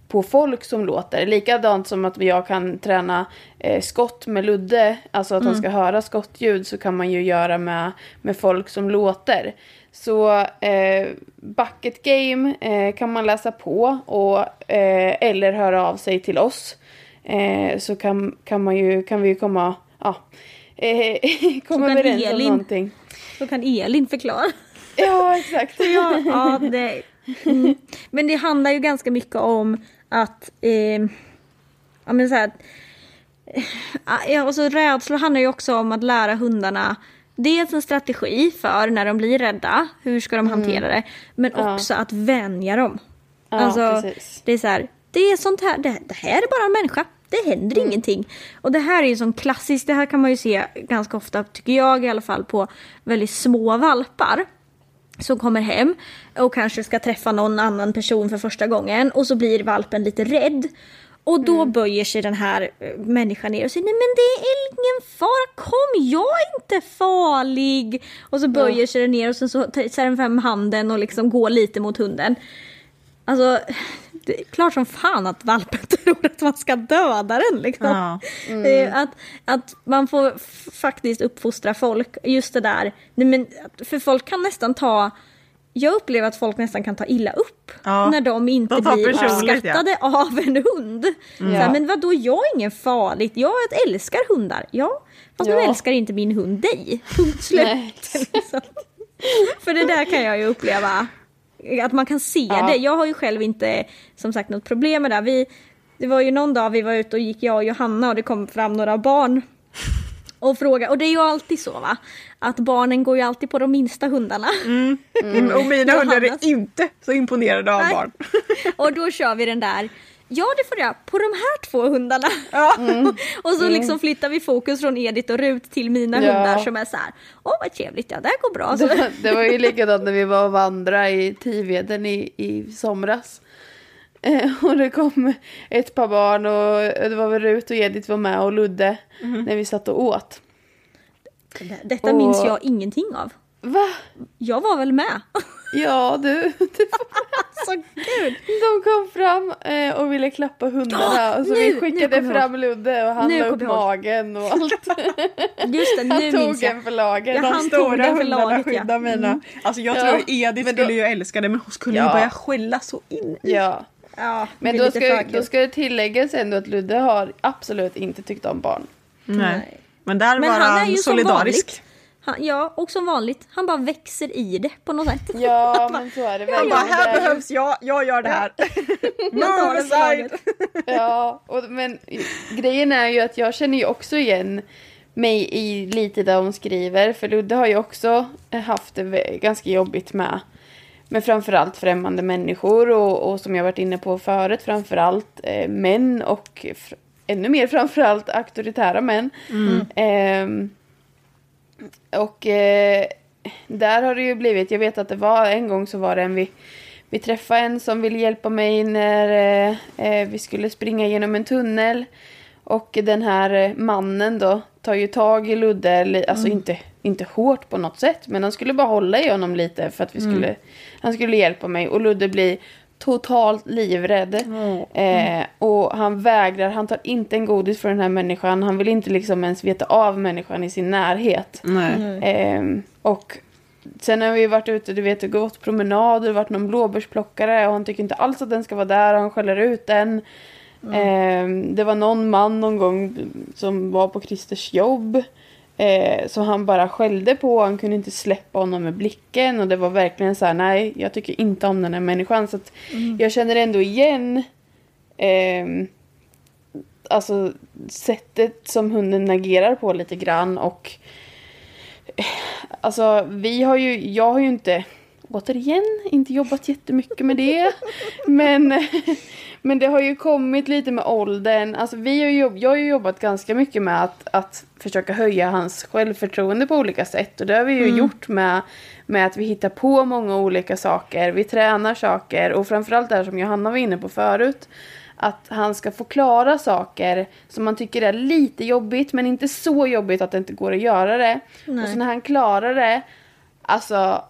på folk som låter. Likadant som att jag kan träna eh, skott med Ludde, alltså att han ska höra skottljud så kan man ju göra med, med folk som låter. Så eh, bucket game eh, kan man läsa på och, eh, eller höra av sig till oss. Eh, så kan, kan, man ju, kan vi ju komma, ja, komma överens om Elin- någonting. Så kan Elin förklara. Ja, exakt. Ja, ja det, mm. Men det handlar ju ganska mycket om att eh, ja, men så här, eh, ja, och så rädslor handlar ju också om att lära hundarna dels en strategi för när de blir rädda, hur ska de hantera det, men Ja. också att vänja dem. Ja, alltså, precis. det är så här, det är sånt här, det, det här är bara en människa. Det händer Mm. ingenting. Och det här är ju som klassiskt, det här kan man ju se ganska ofta, tycker jag i alla fall, på väldigt små valpar som kommer hem och kanske ska träffa någon annan person för första gången och så blir valpen lite rädd. Och då böjer sig den här eh, människan ner och säger nej men det är ingen fara, kom jag är inte farlig. Och så böjer sig den ner och sen så tar den fram handen och liksom går lite mot hunden. Alltså, det är klart som fan att valpen tror att man ska döda den liksom. Ja. Eh, Att, att man får faktiskt uppfostra folk, just det där. Men, för folk kan nästan ta, jag upplever att folk nästan kan ta illa upp Ja, när de inte de blir uppskattade av en hund. Så här, Ja. men vadå, jag är ingen farligt, jag älskar hundar. Ja, fast nu Ja. älskar inte min hund dig. Punkt slut. Liksom. För det där kan jag ju uppleva. Att man kan se Ja. det. Jag har ju själv inte som sagt något problem med det. Vi, det var ju någon dag vi var ute och gick jag och Johanna och det kom fram några barn. Och frågade, och det är ju alltid så va. Att barnen går ju alltid på de minsta hundarna. Mm. Och mina hundar är inte så imponerade av Nej. barn. Och då kör vi den där. Ja det får jag, på de här två hundarna. Ja. och så liksom flyttar vi fokus från Edith och Rut till mina Ja. hundar som är så här. Åh vad trevligt, ja det här går bra. Så, Det, det var ju likadant när vi var och vandrade i Tiveden i, i somras. Eh, och det kom ett par barn och det var väl Rut och Edith var med och Ludde när vi satt och åt. Detta Och- minns jag ingenting av. Va? Jag var väl med? Ja du, var, alltså gud. de kom fram eh, och ville klappa hundarna Ja, och så nu- vi skickade fram Ludde och han la upp ihåg. magen och allt. Just det, nu Han tog jag. en för lagen. Ja, De han stod- tog Stora hundarna laget, ja. skyddar mina. Alltså jag Ja, tror Edith då- skulle ju älska det men hon skulle ju Ja. börja skälla så in i. Ja. Ja, Men då ska, då ska det tilläggas ändå att Ludde har absolut inte tyckt om barn. Nej. Men där Men var han är han ju solidarisk. Han, ja, och som vanligt. Han bara växer i det på något sätt. Ja, men så är det Han bara, Men det här behövs jag, jag gör det här. Man tar det för Move aside. Ja, och, men grejen är ju att jag känner ju också igen mig i lite där hon skriver. För Ludde har ju också haft det ganska jobbigt med, med framförallt främmande människor och, och som jag varit inne på förut, framförallt eh, män och fr- ännu mer framförallt auktoritära män. Ehm, och eh, där har det ju blivit, jag vet att det var en gång så var det en vi, vi träffade en som ville hjälpa mig när eh, eh, vi skulle springa genom en tunnel. Och den här eh, mannen då tar ju tag i Ludde, alltså Mm. inte, inte hårt på något sätt. Men han skulle bara hålla i honom lite för att vi skulle, han skulle hjälpa mig. Och Ludde blir totalt livrädd. Eh, och han vägrar, han tar inte en godis för den här människan. Han vill inte liksom ens veta av människan i sin närhet. Nej. Ehm, och sen har vi varit ute, du vet, och gått promenader, varit någon blåbärsplockare och han tycker inte alls att den ska vara där och han skäller ut den. Ehm, det var någon man någon gång som var på Christers jobb. Eh, som han bara skällde på, han kunde inte släppa honom med blicken och det var verkligen så här: nej jag tycker inte om den här människan. Så att jag känner ändå igen ehm, alltså sättet som hunden agerar på lite grann och Alltså vi har ju, jag har ju inte, återigen, inte jobbat jättemycket med det. men, men det har ju kommit lite med åldern. Alltså vi har jobb- jag har ju jobbat ganska mycket med att, att försöka höja hans självförtroende på olika sätt. Och det har vi ju gjort med, med att vi hittar på många olika saker. Vi tränar saker och framförallt det här som Johanna var inne på förut. Att han ska få klara saker som man tycker är lite jobbigt men inte så jobbigt att det inte går att göra det. Och så när han klarar det, alltså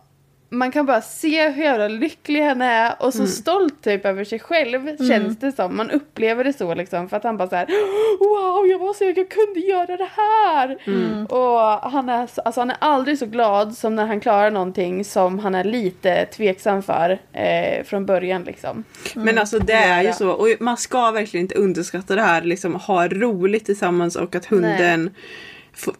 man kan bara se hur jävla lycklig han är och så stolt typ över sig själv känns det som. Man upplever det så liksom för att han bara så här Wow, jag var så jag kunde göra det här! Och han är, så- alltså, han är aldrig så glad som när han klarar någonting som han är lite tveksam för eh, från början liksom. Men alltså det är ju så. Och man ska verkligen inte underskatta det här. Liksom ha roligt tillsammans och att hunden f-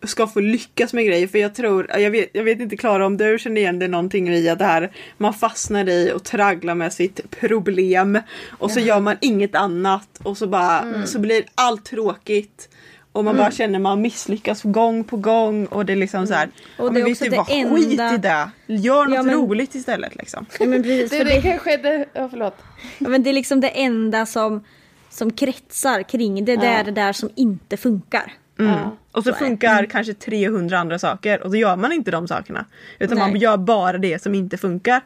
ska få lyckas med grejer. För jag tror, jag vet, jag vet inte Klara om du känner igen det någonting i att det här man fastnar i och tragglar med sitt problem. Och så gör man inget annat och så bara Mm. så blir allt tråkigt. Och man bara känner man misslyckas gång på gång och det är liksom så här. Och ja, det är men också vet du det vad, skit enda- i det. Gör något Ja, men- roligt istället liksom. Ja, men precis, Det, det det, kanske är det, ja förlåt. ja, men det är liksom det enda som, som kretsar kring det. Det är det där som inte funkar. Ja. Och så Så funkar kanske 300 andra saker och så gör man inte de sakerna. Utan man Nej. gör bara det som inte funkar.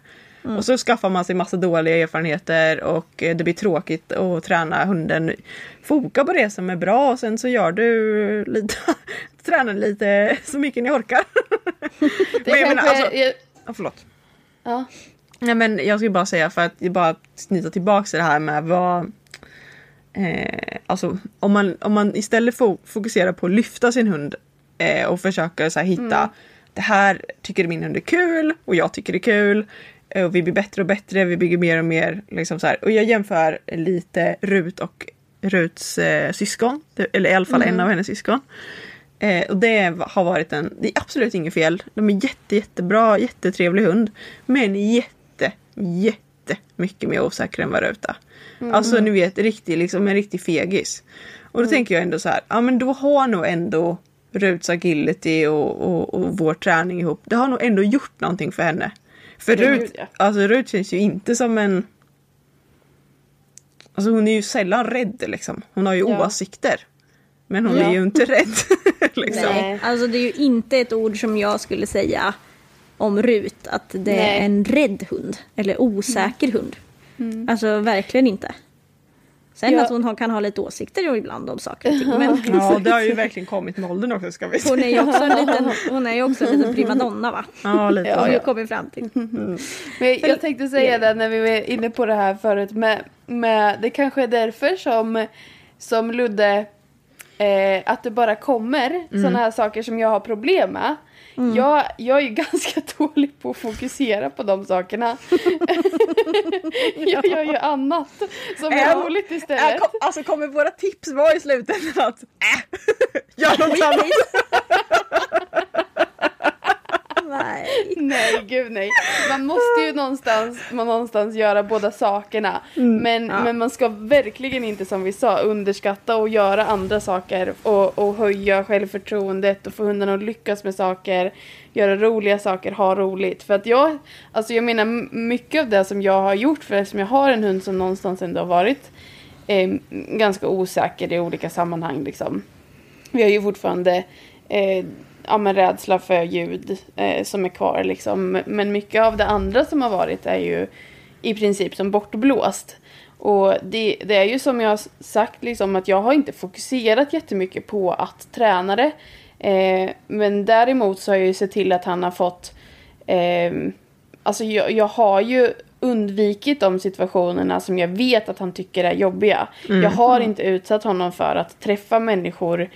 Och så skaffar man sig massa dåliga erfarenheter och det blir tråkigt att träna hunden. Foka på det som är bra och sen så gör du lite, tränar lite så mycket ni orkar. Det Men jag menar, alltså- är, Ja, förlåt. ja. Nej men jag skulle bara säga för att bara knyta tillbaka till det här med vad eh, Alltså om man, om man istället fo- fokuserar på att lyfta sin hund eh, och försöka så här, hitta Det här tycker min hund är kul och jag tycker det är kul eh, och vi blir bättre och bättre, vi bygger mer och mer liksom så här. Och jag jämför lite Rut och Ruts eh, syskon, eller i alla fall en av hennes syskon. Eh, och det har varit en, det är absolut inget fel. De är jätte, jättebra, jättetrevlig hund. Men jätte, jätte mycket mer osäker än vad Rut är. Alltså ni vet, riktig, liksom, en riktig fegis. Och då tänker jag ändå så här, ja men då har nog ändå Ruts agility och, och, och vår träning ihop, det har nog ändå gjort någonting för henne. För Rut, alltså Rut känns ju inte som en Alltså hon är ju sällan rädd liksom. Hon har ju Ja. åsikter. Men hon Ja. är ju inte rädd. liksom. Nej. Alltså det är ju inte ett ord som jag skulle säga om Rut, att det Nej. är en rädd hund. Eller osäker hund. Alltså verkligen inte. Sen Ja. att hon kan ha lite åsikter ibland om saker och ting. Men Ja, det har ju verkligen kommit med åldern också ska vi säga. hon är ju också en liten, hon är ju också en liten primadonna va? Ja, lite. Ja, ja. kommit fram till. Men jag tänkte säga det när vi var inne på det här förut med, med det kanske är därför som, som Ludde eh, att det bara kommer Mm. sådana här saker som jag har problem med. Jag, jag är ju ganska dålig på att fokusera på de sakerna. jag gör ju annat som är Äh, roligt Äh, istället. kom, alltså kommer våra tips vara i slutändan att äh, gör något annat? Nej. Nej, gud nej. Man måste ju någonstans, man någonstans göra båda sakerna. men, men man ska verkligen inte som vi sa underskatta och göra andra saker och, och höja självförtroendet och få hundarna att lyckas med saker. Göra roliga saker, ha roligt. För att jag, alltså jag menar mycket av det som jag har gjort för eftersom jag har en hund som någonstans ändå har varit eh, ganska osäker i olika sammanhang liksom. Vi har ju fortfarande eh, ja, men rädsla för ljud eh, som är kvar liksom. Men mycket av det andra som har varit är ju i princip som bortblåst. Och det, det är ju som jag har sagt, liksom, att jag har inte fokuserat jättemycket på att träna det. Eh, men däremot så har jag ju sett till att han har fått... Eh, alltså jag, jag har ju undvikit de situationerna som jag vet att han tycker är jobbiga. Jag har inte utsatt honom för att träffa människor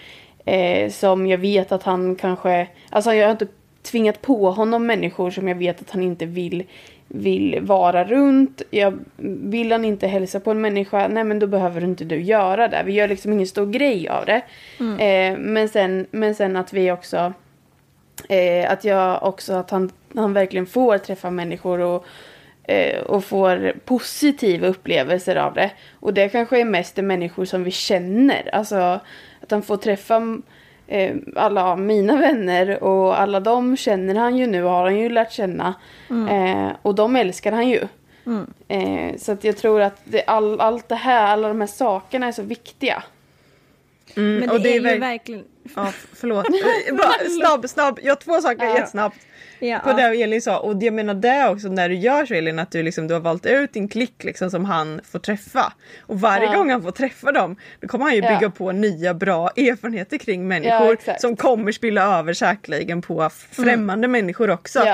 eh, som jag vet att han kanske... Alltså jag har inte tvingat på honom människor som jag vet att han inte vill, vill vara runt. Jag, vill han inte hälsa på en människa, nej men då behöver inte du göra det. Vi gör liksom ingen stor grej av det. Eh, men, sen, men sen att vi också... Eh, att jag också, att han, han verkligen får träffa människor och eh, och får positiva upplevelser av det. Och det kanske är mest de människor som vi känner. Alltså att han får träffa eh, alla mina vänner och alla de känner han ju nu har han ju lärt känna. Eh, och de älskar han ju. Eh, så att jag tror att det, all, allt det här, alla de här sakerna är så viktiga. Mm, Men det, och är, ju verk- verkligen... Ja, förlåt. Eh, snabb, snabb. Jag har två saker Ja. jättesnabbt. Ja, På det Elin sa. Och jag menar det också när du gör så Elin att du, liksom, du har valt ut din klick liksom, som han får träffa. Och varje Ja. gång han får träffa dem då kommer han ju bygga Ja. på nya bra erfarenheter kring människor som kommer spilla över säkerligen på främmande människor också.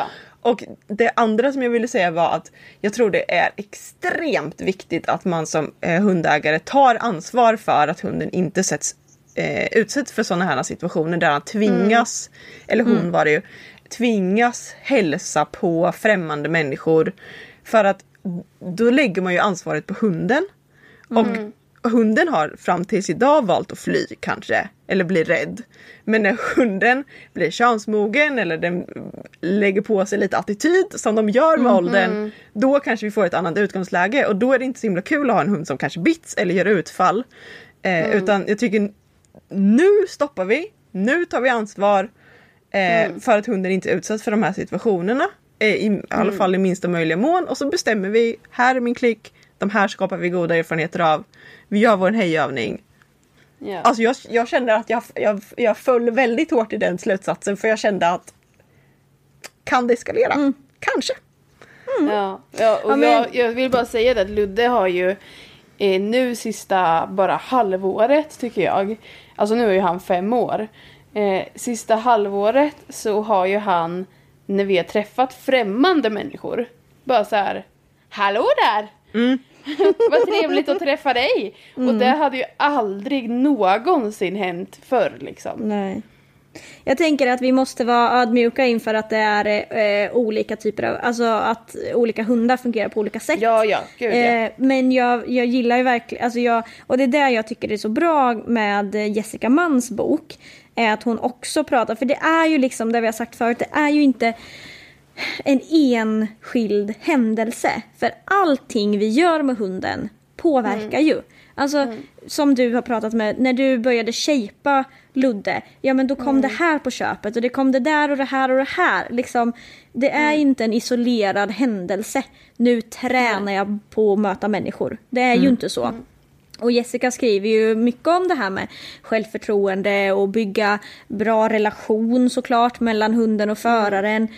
Och det andra som jag ville säga var att jag tror det är extremt viktigt att man som eh, hundägare tar ansvar för att hunden inte sätts, eh, utsätts för sådana här situationer där han tvingas, eller hon var det ju, tvingas hälsa på främmande människor. För att då lägger man ju ansvaret på hunden. Och hunden har fram tills idag valt att fly kanske, eller bli rädd. Men när hunden blir könsmogen eller den lägger på sig lite attityd som de gör med åldern, då kanske vi får ett annat utgångsläge och då är det inte så himla kul att ha en hund som kanske bits eller gör utfall. Eh, Utan jag tycker nu stoppar vi, nu tar vi ansvar eh, för att hunden inte utsätts för de här situationerna. Eh, I, i alla fall i minsta möjliga mån och så bestämmer vi, här är min klick, de här skapar vi goda erfarenheter av. Vi gör vår hejövning. Ja. Alltså jag, jag kände att jag, jag, jag föll väldigt hårt i den slutsatsen för jag kände att kan det eskalera? Kanske. Ja, ja och Ja, men- jag, jag vill bara säga det att Ludde har ju eh, nu sista bara halvåret tycker jag. Alltså nu är ju han fem år. Eh, sista halvåret så har ju han när vi har träffat främmande människor bara så här Hallå där! Vad trevligt att träffa dig! Och det hade ju aldrig någonsin hänt förr liksom. Nej. Jag tänker att vi måste vara ödmjuka inför att det är eh, olika typer av, alltså att olika hundar fungerar på olika sätt. Ja, ja, gud ja. Eh, men jag, jag gillar ju verkligen, alltså jag, och det är det jag tycker är så bra med Jessica Manns bok. Är att hon också pratar, för det är ju liksom det vi har sagt förut, det är ju inte en enskild händelse. För allting vi gör med hunden påverkar ju. Alltså som du har pratat med, när du började shapea Ludde, ja men då kom det här på köpet och det kom det där och det här och det här. Liksom, det är inte en isolerad händelse. Nu tränar jag på att möta människor. Det är ju inte så. Och Jessica skriver ju mycket om det här med självförtroende och bygga bra relation såklart mellan hunden och föraren.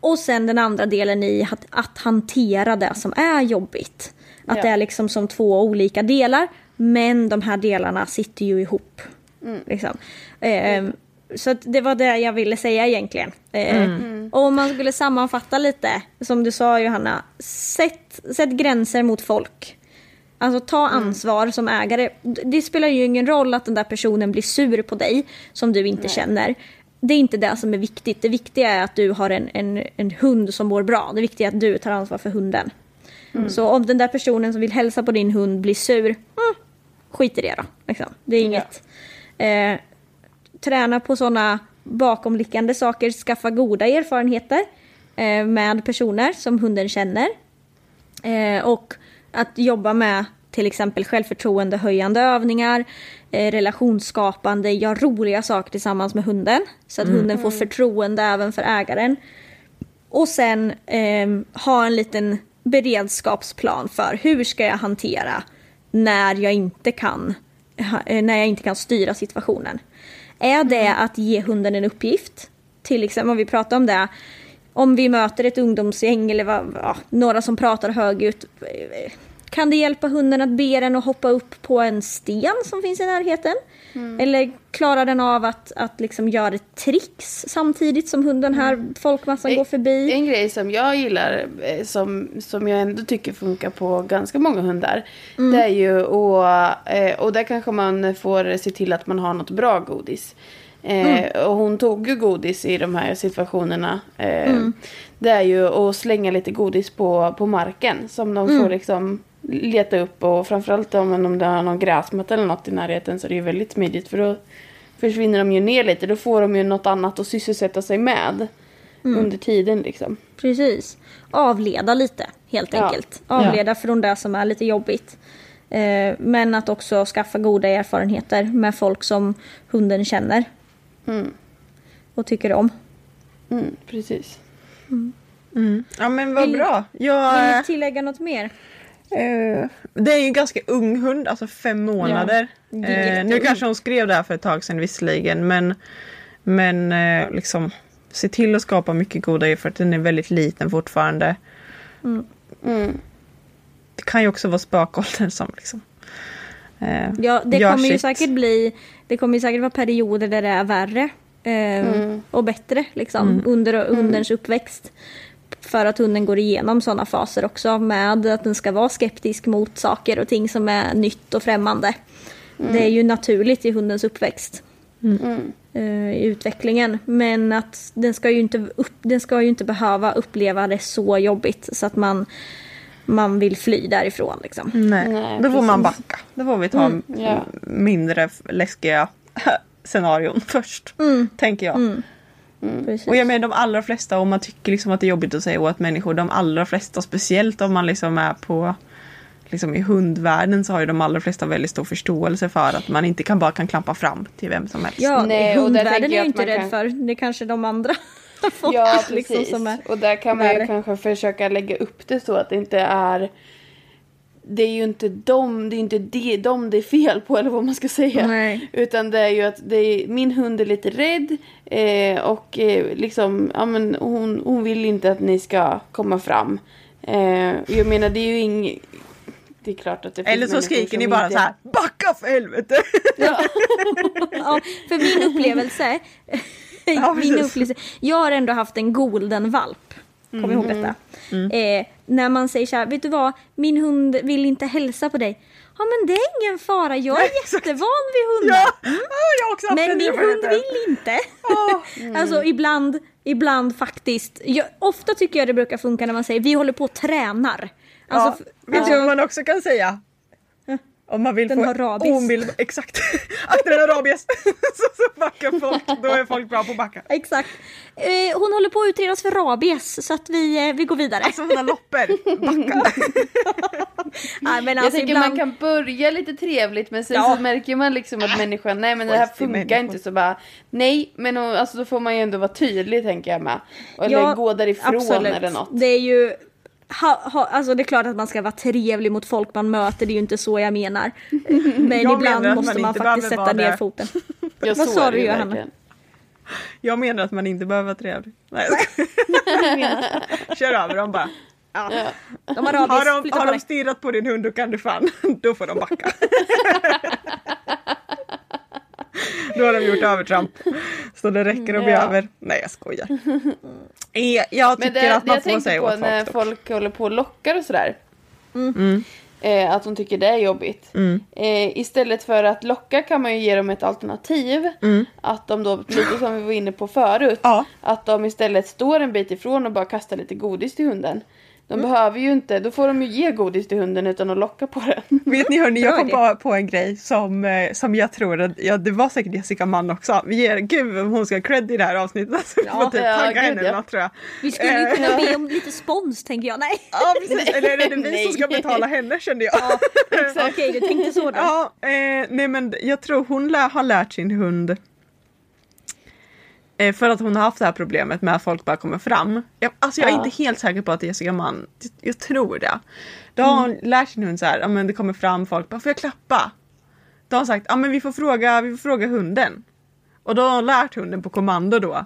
Och sen den andra delen i att, att hantera det som är jobbigt. Att Ja. det är liksom som två olika delar. Men de här delarna sitter ju ihop. Liksom. Ehm, så att det var det jag ville säga egentligen. Eh, Och om man skulle sammanfatta lite, som du sa Johanna. Sätt, sätt gränser mot folk. Alltså ta ansvar som ägare. Det spelar ju ingen roll att den där personen blir sur på dig som du inte känner. Det är inte det som är viktigt. Det viktiga är att du har en, en, en hund som mår bra. Det viktiga är att du tar ansvar för hunden. Så om den där personen som vill hälsa på din hund blir sur, mm, skit i det då. Liksom. Det är inget. Eh, träna på sådana bakomliggande saker, skaffa goda erfarenheter eh, med personer som hunden känner. Eh, och att jobba med till exempel självförtroendehöjande övningar, eh, relationsskapande, göra roliga saker tillsammans med hunden. Så att hunden får förtroende även för ägaren. Och sen eh, ha en liten beredskapsplan för hur ska jag hantera när jag inte kan, eh, när jag inte kan styra situationen. Är det att ge hunden en uppgift? Till exempel om vi pratar om det. Om vi möter ett ungdomsgäng eller vad, ja, några som pratar högljutt. Kan det hjälpa hunden att be den att hoppa upp på en sten som finns i närheten? Eller klarar den av att, att liksom göra ett tricks samtidigt som hunden här folkmassan går förbi? En grej som jag gillar, eh, som, som jag ändå tycker funkar på ganska många hundar. Det är ju att, eh, och där kanske man får se till att man har något bra godis. Eh, Och hon tog ju godis i de här situationerna. Eh, Det är ju att slänga lite godis på, på marken. Som de får liksom leta upp. Och framförallt om, om det har någon gräsmatta eller något i närheten så är det ju väldigt smidigt. För då försvinner de ju ner lite. Då får de ju något annat att sysselsätta sig med. Under tiden liksom. Precis. Avleda lite helt Ja. enkelt. Avleda från det som är lite jobbigt. Eh, men att också skaffa goda erfarenheter med folk som hunden känner. Och tycker om. Mm, precis. Ja men vad Vill- bra. Vill Jag, ni tillägga något mer? Eh, det är ju en ganska ung hund, alltså fem månader. är eh, nu kanske hon skrev det här för ett tag sedan visserligen men, men eh, liksom se till att skapa mycket goda erfarenheter. Den är väldigt liten fortfarande. Mm. Det kan ju också vara spökåldern som liksom eh, Ja, det kommer ju sitt. säkert bli, det kommer ju säkert vara perioder där det är värre. Eh, Och bättre liksom under hundens uppväxt. För att hunden går igenom sådana faser också med att den ska vara skeptisk mot saker och ting som är nytt och främmande. Det är ju naturligt i hundens uppväxt. eh, I utvecklingen. Men att den ska, ju inte upp, den ska ju inte behöva uppleva det så jobbigt så att man, man vill fly därifrån. Liksom. Nej, Nej, då får man backa. Då får vi ta ja. mindre läskiga scenarion först. Tänker jag. Precis. Och jag menar de allra flesta, om man tycker liksom att det är jobbigt att säga åt människor, de allra flesta, speciellt om man liksom är på liksom i hundvärlden så har ju de allra flesta väldigt stor förståelse för att man inte kan bara kan klampa fram till vem som helst. Ja, Nej, hundvärlden är att inte rädd kan- för. Det är kanske de andra folk Ja, precis. liksom, som är och där kan man ju värre. kanske försöka lägga upp det så att det inte är... Det är ju inte dem det är inte det, dem det är fel på eller vad man ska säga. Nej. Utan det är ju att det är, min hund är lite rädd eh, och eh, liksom, ja men hon, hon vill inte att ni ska komma fram. Eh, jag menar det är ju inget... Det är klart att det finns Eller så skriker ni bara inte- så här Backa för helvete! Ja, för min upplevelse, Ja, min upplevelse, jag har ändå haft en golden valp. Kom ihåg Mm. detta. Eh, när man säger så här, vet du vad, min hund vill inte hälsa på dig. Ja men det är ingen fara, jag är Nej, jättevan vid hundar. ja, ja, jag Men min hund erfarenheten. vill inte. Alltså ibland, ibland faktiskt. Jag, ofta tycker jag det brukar funka när man säger vi håller på och tränar. Alltså, ja, vet du vad man också kan säga? Om man vill Den få har rabies. omedelbar- Exakt. Akta den har rabies. så, så backar folk. Då är folk bra på att backa. Exakt. Eh, hon håller på att utredas för rabies så att vi, eh, vi går vidare. Alltså hon har loppor. Backa. Nej, men Jag alltså, tänker ibland... man kan börja lite trevligt men sen Ja. så märker man liksom att människan, nej men det här funkar människa. inte så bara Nej men alltså då får man ju ändå vara tydlig tänker jag med. Eller Ja, gå därifrån absolut. eller något. Det är ju... Ha, ha, alltså det är klart att man ska vara trevlig mot folk man möter, det är ju inte så jag menar. Men Jag ibland menar måste man man, faktiskt sätta ner foten. Vad sa du, Johanna? Jag menar att man inte behöver vara trevlig. Nej, jag. Kör över dem bara. Ja. De har Har de, har på de stirrat på din hund då kan du fan, då får de backa. Då har de gjort övertramp. Så det räcker att bli Ja. över. Nej jag skojar. Jag tycker det, att man får säga på åt när folk. dock. folk håller på och lockar och sådär. Mm. Eh, att de tycker det är jobbigt. Eh, istället för att locka kan man ju ge dem ett alternativ. Att de då, lite som vi var inne på förut. Ja. Att de istället står en bit ifrån och bara kastar lite godis till hunden. De behöver ju inte, då får de ju ge godis till hunden utan att locka på den. Vet ni hörni, jag kom idé. på, en grej som, eh, som jag tror att, ja det var säkert Jessica Mann också. Vi ger, gud om hon ska ha cred i det här avsnittet. Så vi får typ ja, tagga henne eller ja. något tror jag. Vi skulle ju Eh, kunna be om lite spons tänker jag. Nej. Ja precis, eller är det vi som ska betala henne kände jag. Okej, du tänkte så då. Ja, eh, nej men jag tror hon lär, har lärt sin hund för att hon har haft det här problemet med att folk bara kommer fram. Jag, alltså jag är Ja. inte helt säker på att det är Jessica Mann, jag, tror det. Då har hon lärt sin hund så här, ja men det kommer fram folk, bara får jag klappa? Då har hon sagt, ja men vi får fråga, vi får fråga hunden. Och då har hon lärt hunden på kommando då,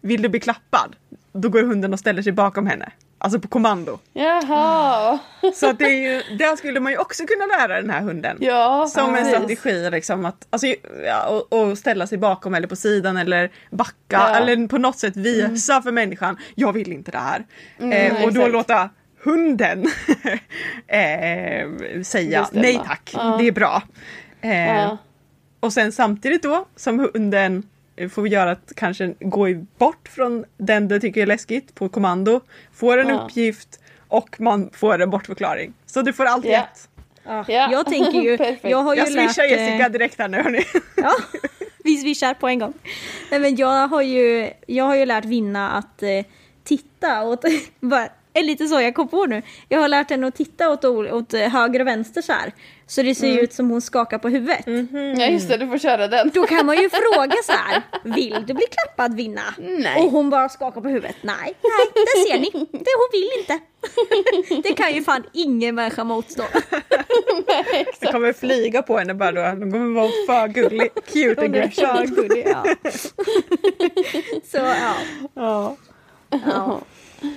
vill du bli klappad? Då går hunden och ställer sig bakom henne. Alltså på kommando. Jaha. Så att det är ju, där skulle man ju också kunna lära den här hunden. Ja, Som en precis. strategi liksom att alltså, ja, och, och ställa sig bakom eller på sidan eller backa Ja. Mm. eller på något sätt visa för människan jag vill inte det här. eh, och då exakt. låta hunden eh, säga nej tack, det är bra. Eh. Och sen samtidigt då som hunden får göra att kanske gå bort från den du tycker är läskigt på kommando. Får en Ja. uppgift och man får en bortförklaring. Så du får allt Ja. rätt. Ja. Ja. Jag tänker ju, jag har ju Jag lärt... swishar eh, Jessica direkt här nu hörni. Ja, vi swishar på en gång. Nej, men jag, har ju, jag har ju lärt Vinna att eh, titta åt... bara, är lite så jag kom på nu. Jag har lärt henne att titta åt, åt eh, höger och vänster så här. Så det ser Mm. ut som hon skakar på huvudet. Ja just det, du får köra den. Då kan man ju fråga så här. Vill du bli klappad Vinna? Nej. Och hon bara skakar på huvudet. Nej, nej, det ser ni. Det, hon vill inte. Det kan ju fan ingen människa motstå. Jag kommer flyga på henne bara då. Hon kommer vara för gullig. Cute aggression. gullig, ja. Så ja. Ja. ja.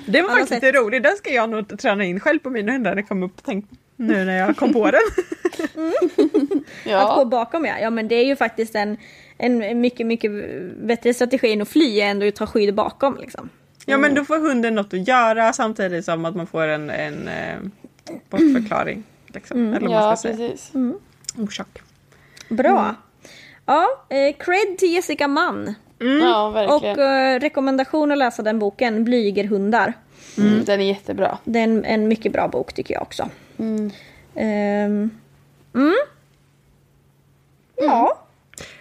Det var faktiskt lite roligt. Den ska jag nog träna in själv på mina hundar när jag kom upp. Tänk, nu när jag kom på den. Att gå Ja. bakom ja. Ja men det är ju faktiskt en, en mycket, mycket bättre strategi än att fly än att ta skydd bakom liksom. Ja men då får hunden något att göra samtidigt som att man får en, en eh, bortförklaring. Liksom. Eller vad man ja, ska säga. precis. Orsak. Bra. Ja, eh, cred till Jessica Mann. Ja, Och verkligen. eh, rekommendation att läsa den boken, Blygerhundar. Mm, den är jättebra. Det är en, en mycket bra bok tycker jag också. Mm. Ehm, mm. Ja.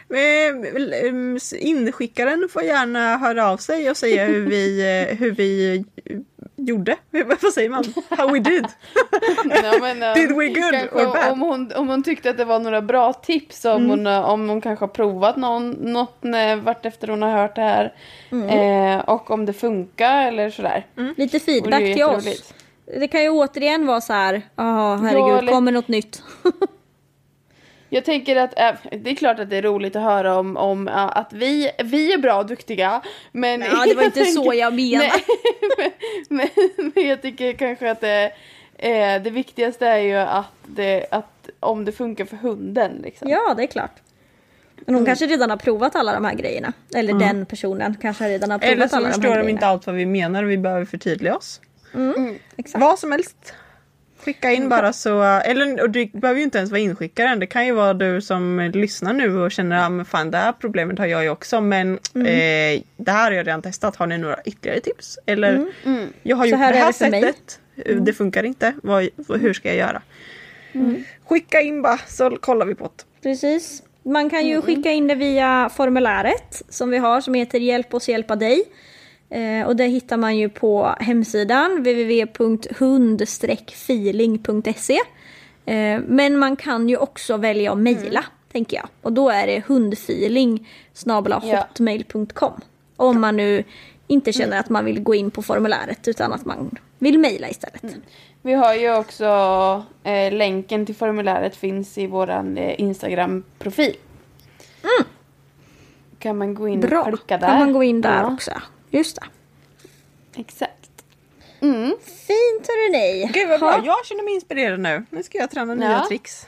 Eh, ehm, Inskickaren får gärna höra av sig och säga hur vi, eh, hur vi eh, gjorde. Vad säger man? How we did. Ja, men, eh, Did we good kanske or bad? Om hon, om hon tyckte att det var några bra tips, om, Mm. hon, eh, om hon kanske har provat någon, något när, vart efter hon har hört det här. Mm. Eh, och om det funkar eller sådär. Lite Och feedback till oss. Det kan ju återigen vara så här, ja herregud, Ja, eller- kommer något nytt? Jag tänker att äh, det är klart att det är roligt att höra om, om äh, att vi, vi är bra och duktiga. Men Ja, det var inte så jag menade. Nej, men, men, men jag tycker kanske att det, eh, det viktigaste är ju att, det, att om det funkar för hunden. Liksom. Ja, det är klart. Men hon kanske redan har provat alla de här grejerna. Eller den personen kanske redan har provat Eller så alla de förstår här de grejerna. inte allt vad vi menar och vi behöver förtydliga oss. Exakt. Vad som helst. Skicka in bara så, eller och det behöver ju inte ens vara inskickaren. Det kan ju vara du som lyssnar nu och känner att ah, fan det här problemet har jag ju också men Mm. eh, det här har jag redan testat. Har ni några ytterligare tips? Eller jag har Mm. Så gjort här det är här det. Mm. sättet. Det funkar inte. Vad, hur ska jag göra? Skicka in bara så kollar vi på det. Precis. Man kan ju skicka in det via formuläret som vi har som heter Hjälp oss hjälpa dig. Eh, och det hittar man ju på hemsidan www.hund-feeling.se. Eh, men man kan ju också välja att mejla, tänker jag. Och då är det hundfeeling hotmail.com. Om man nu inte känner att man vill gå in på formuläret utan att man vill mejla istället. Vi har ju också eh, länken till formuläret finns i våran eh, Instagram-profil. Kan man gå in Bra, och klicka där. kan man gå in där Ja, också. Just det. Exakt. Mm. Fint hörni. Gud vad bra, Ha. jag känner mig inspirerad nu. Nu ska jag träna nya Ja. tricks.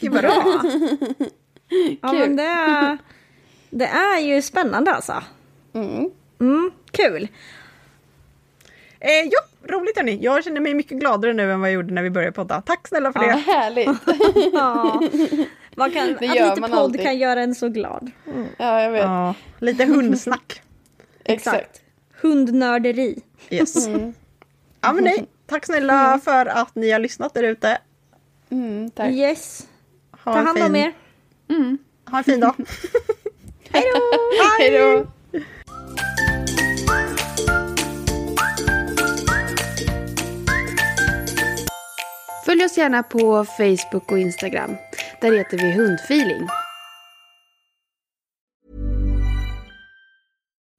Gud vad bra. Ja, men det, är, det är ju spännande alltså. Mm. Mm, kul. Eh, ja, roligt hörni. Jag känner mig mycket gladare nu än vad jag gjorde när vi började podda. Tack snälla för Ja, det. härligt. Ja. Man kan, Det att gör lite man podd alltid. kan göra en så glad. Ja, jag vet. Ja, lite hundsnack. Exakt. Hundnörderi. Yes. Ja men nej, tack snälla för att ni har lyssnat där ute. Mm, tack. Yes. Ha Ta en hand fin- om er. Ha en fin dag. Hej då! Hej då. Följ oss gärna på Facebook och Instagram. Där heter vi Hundfeeling.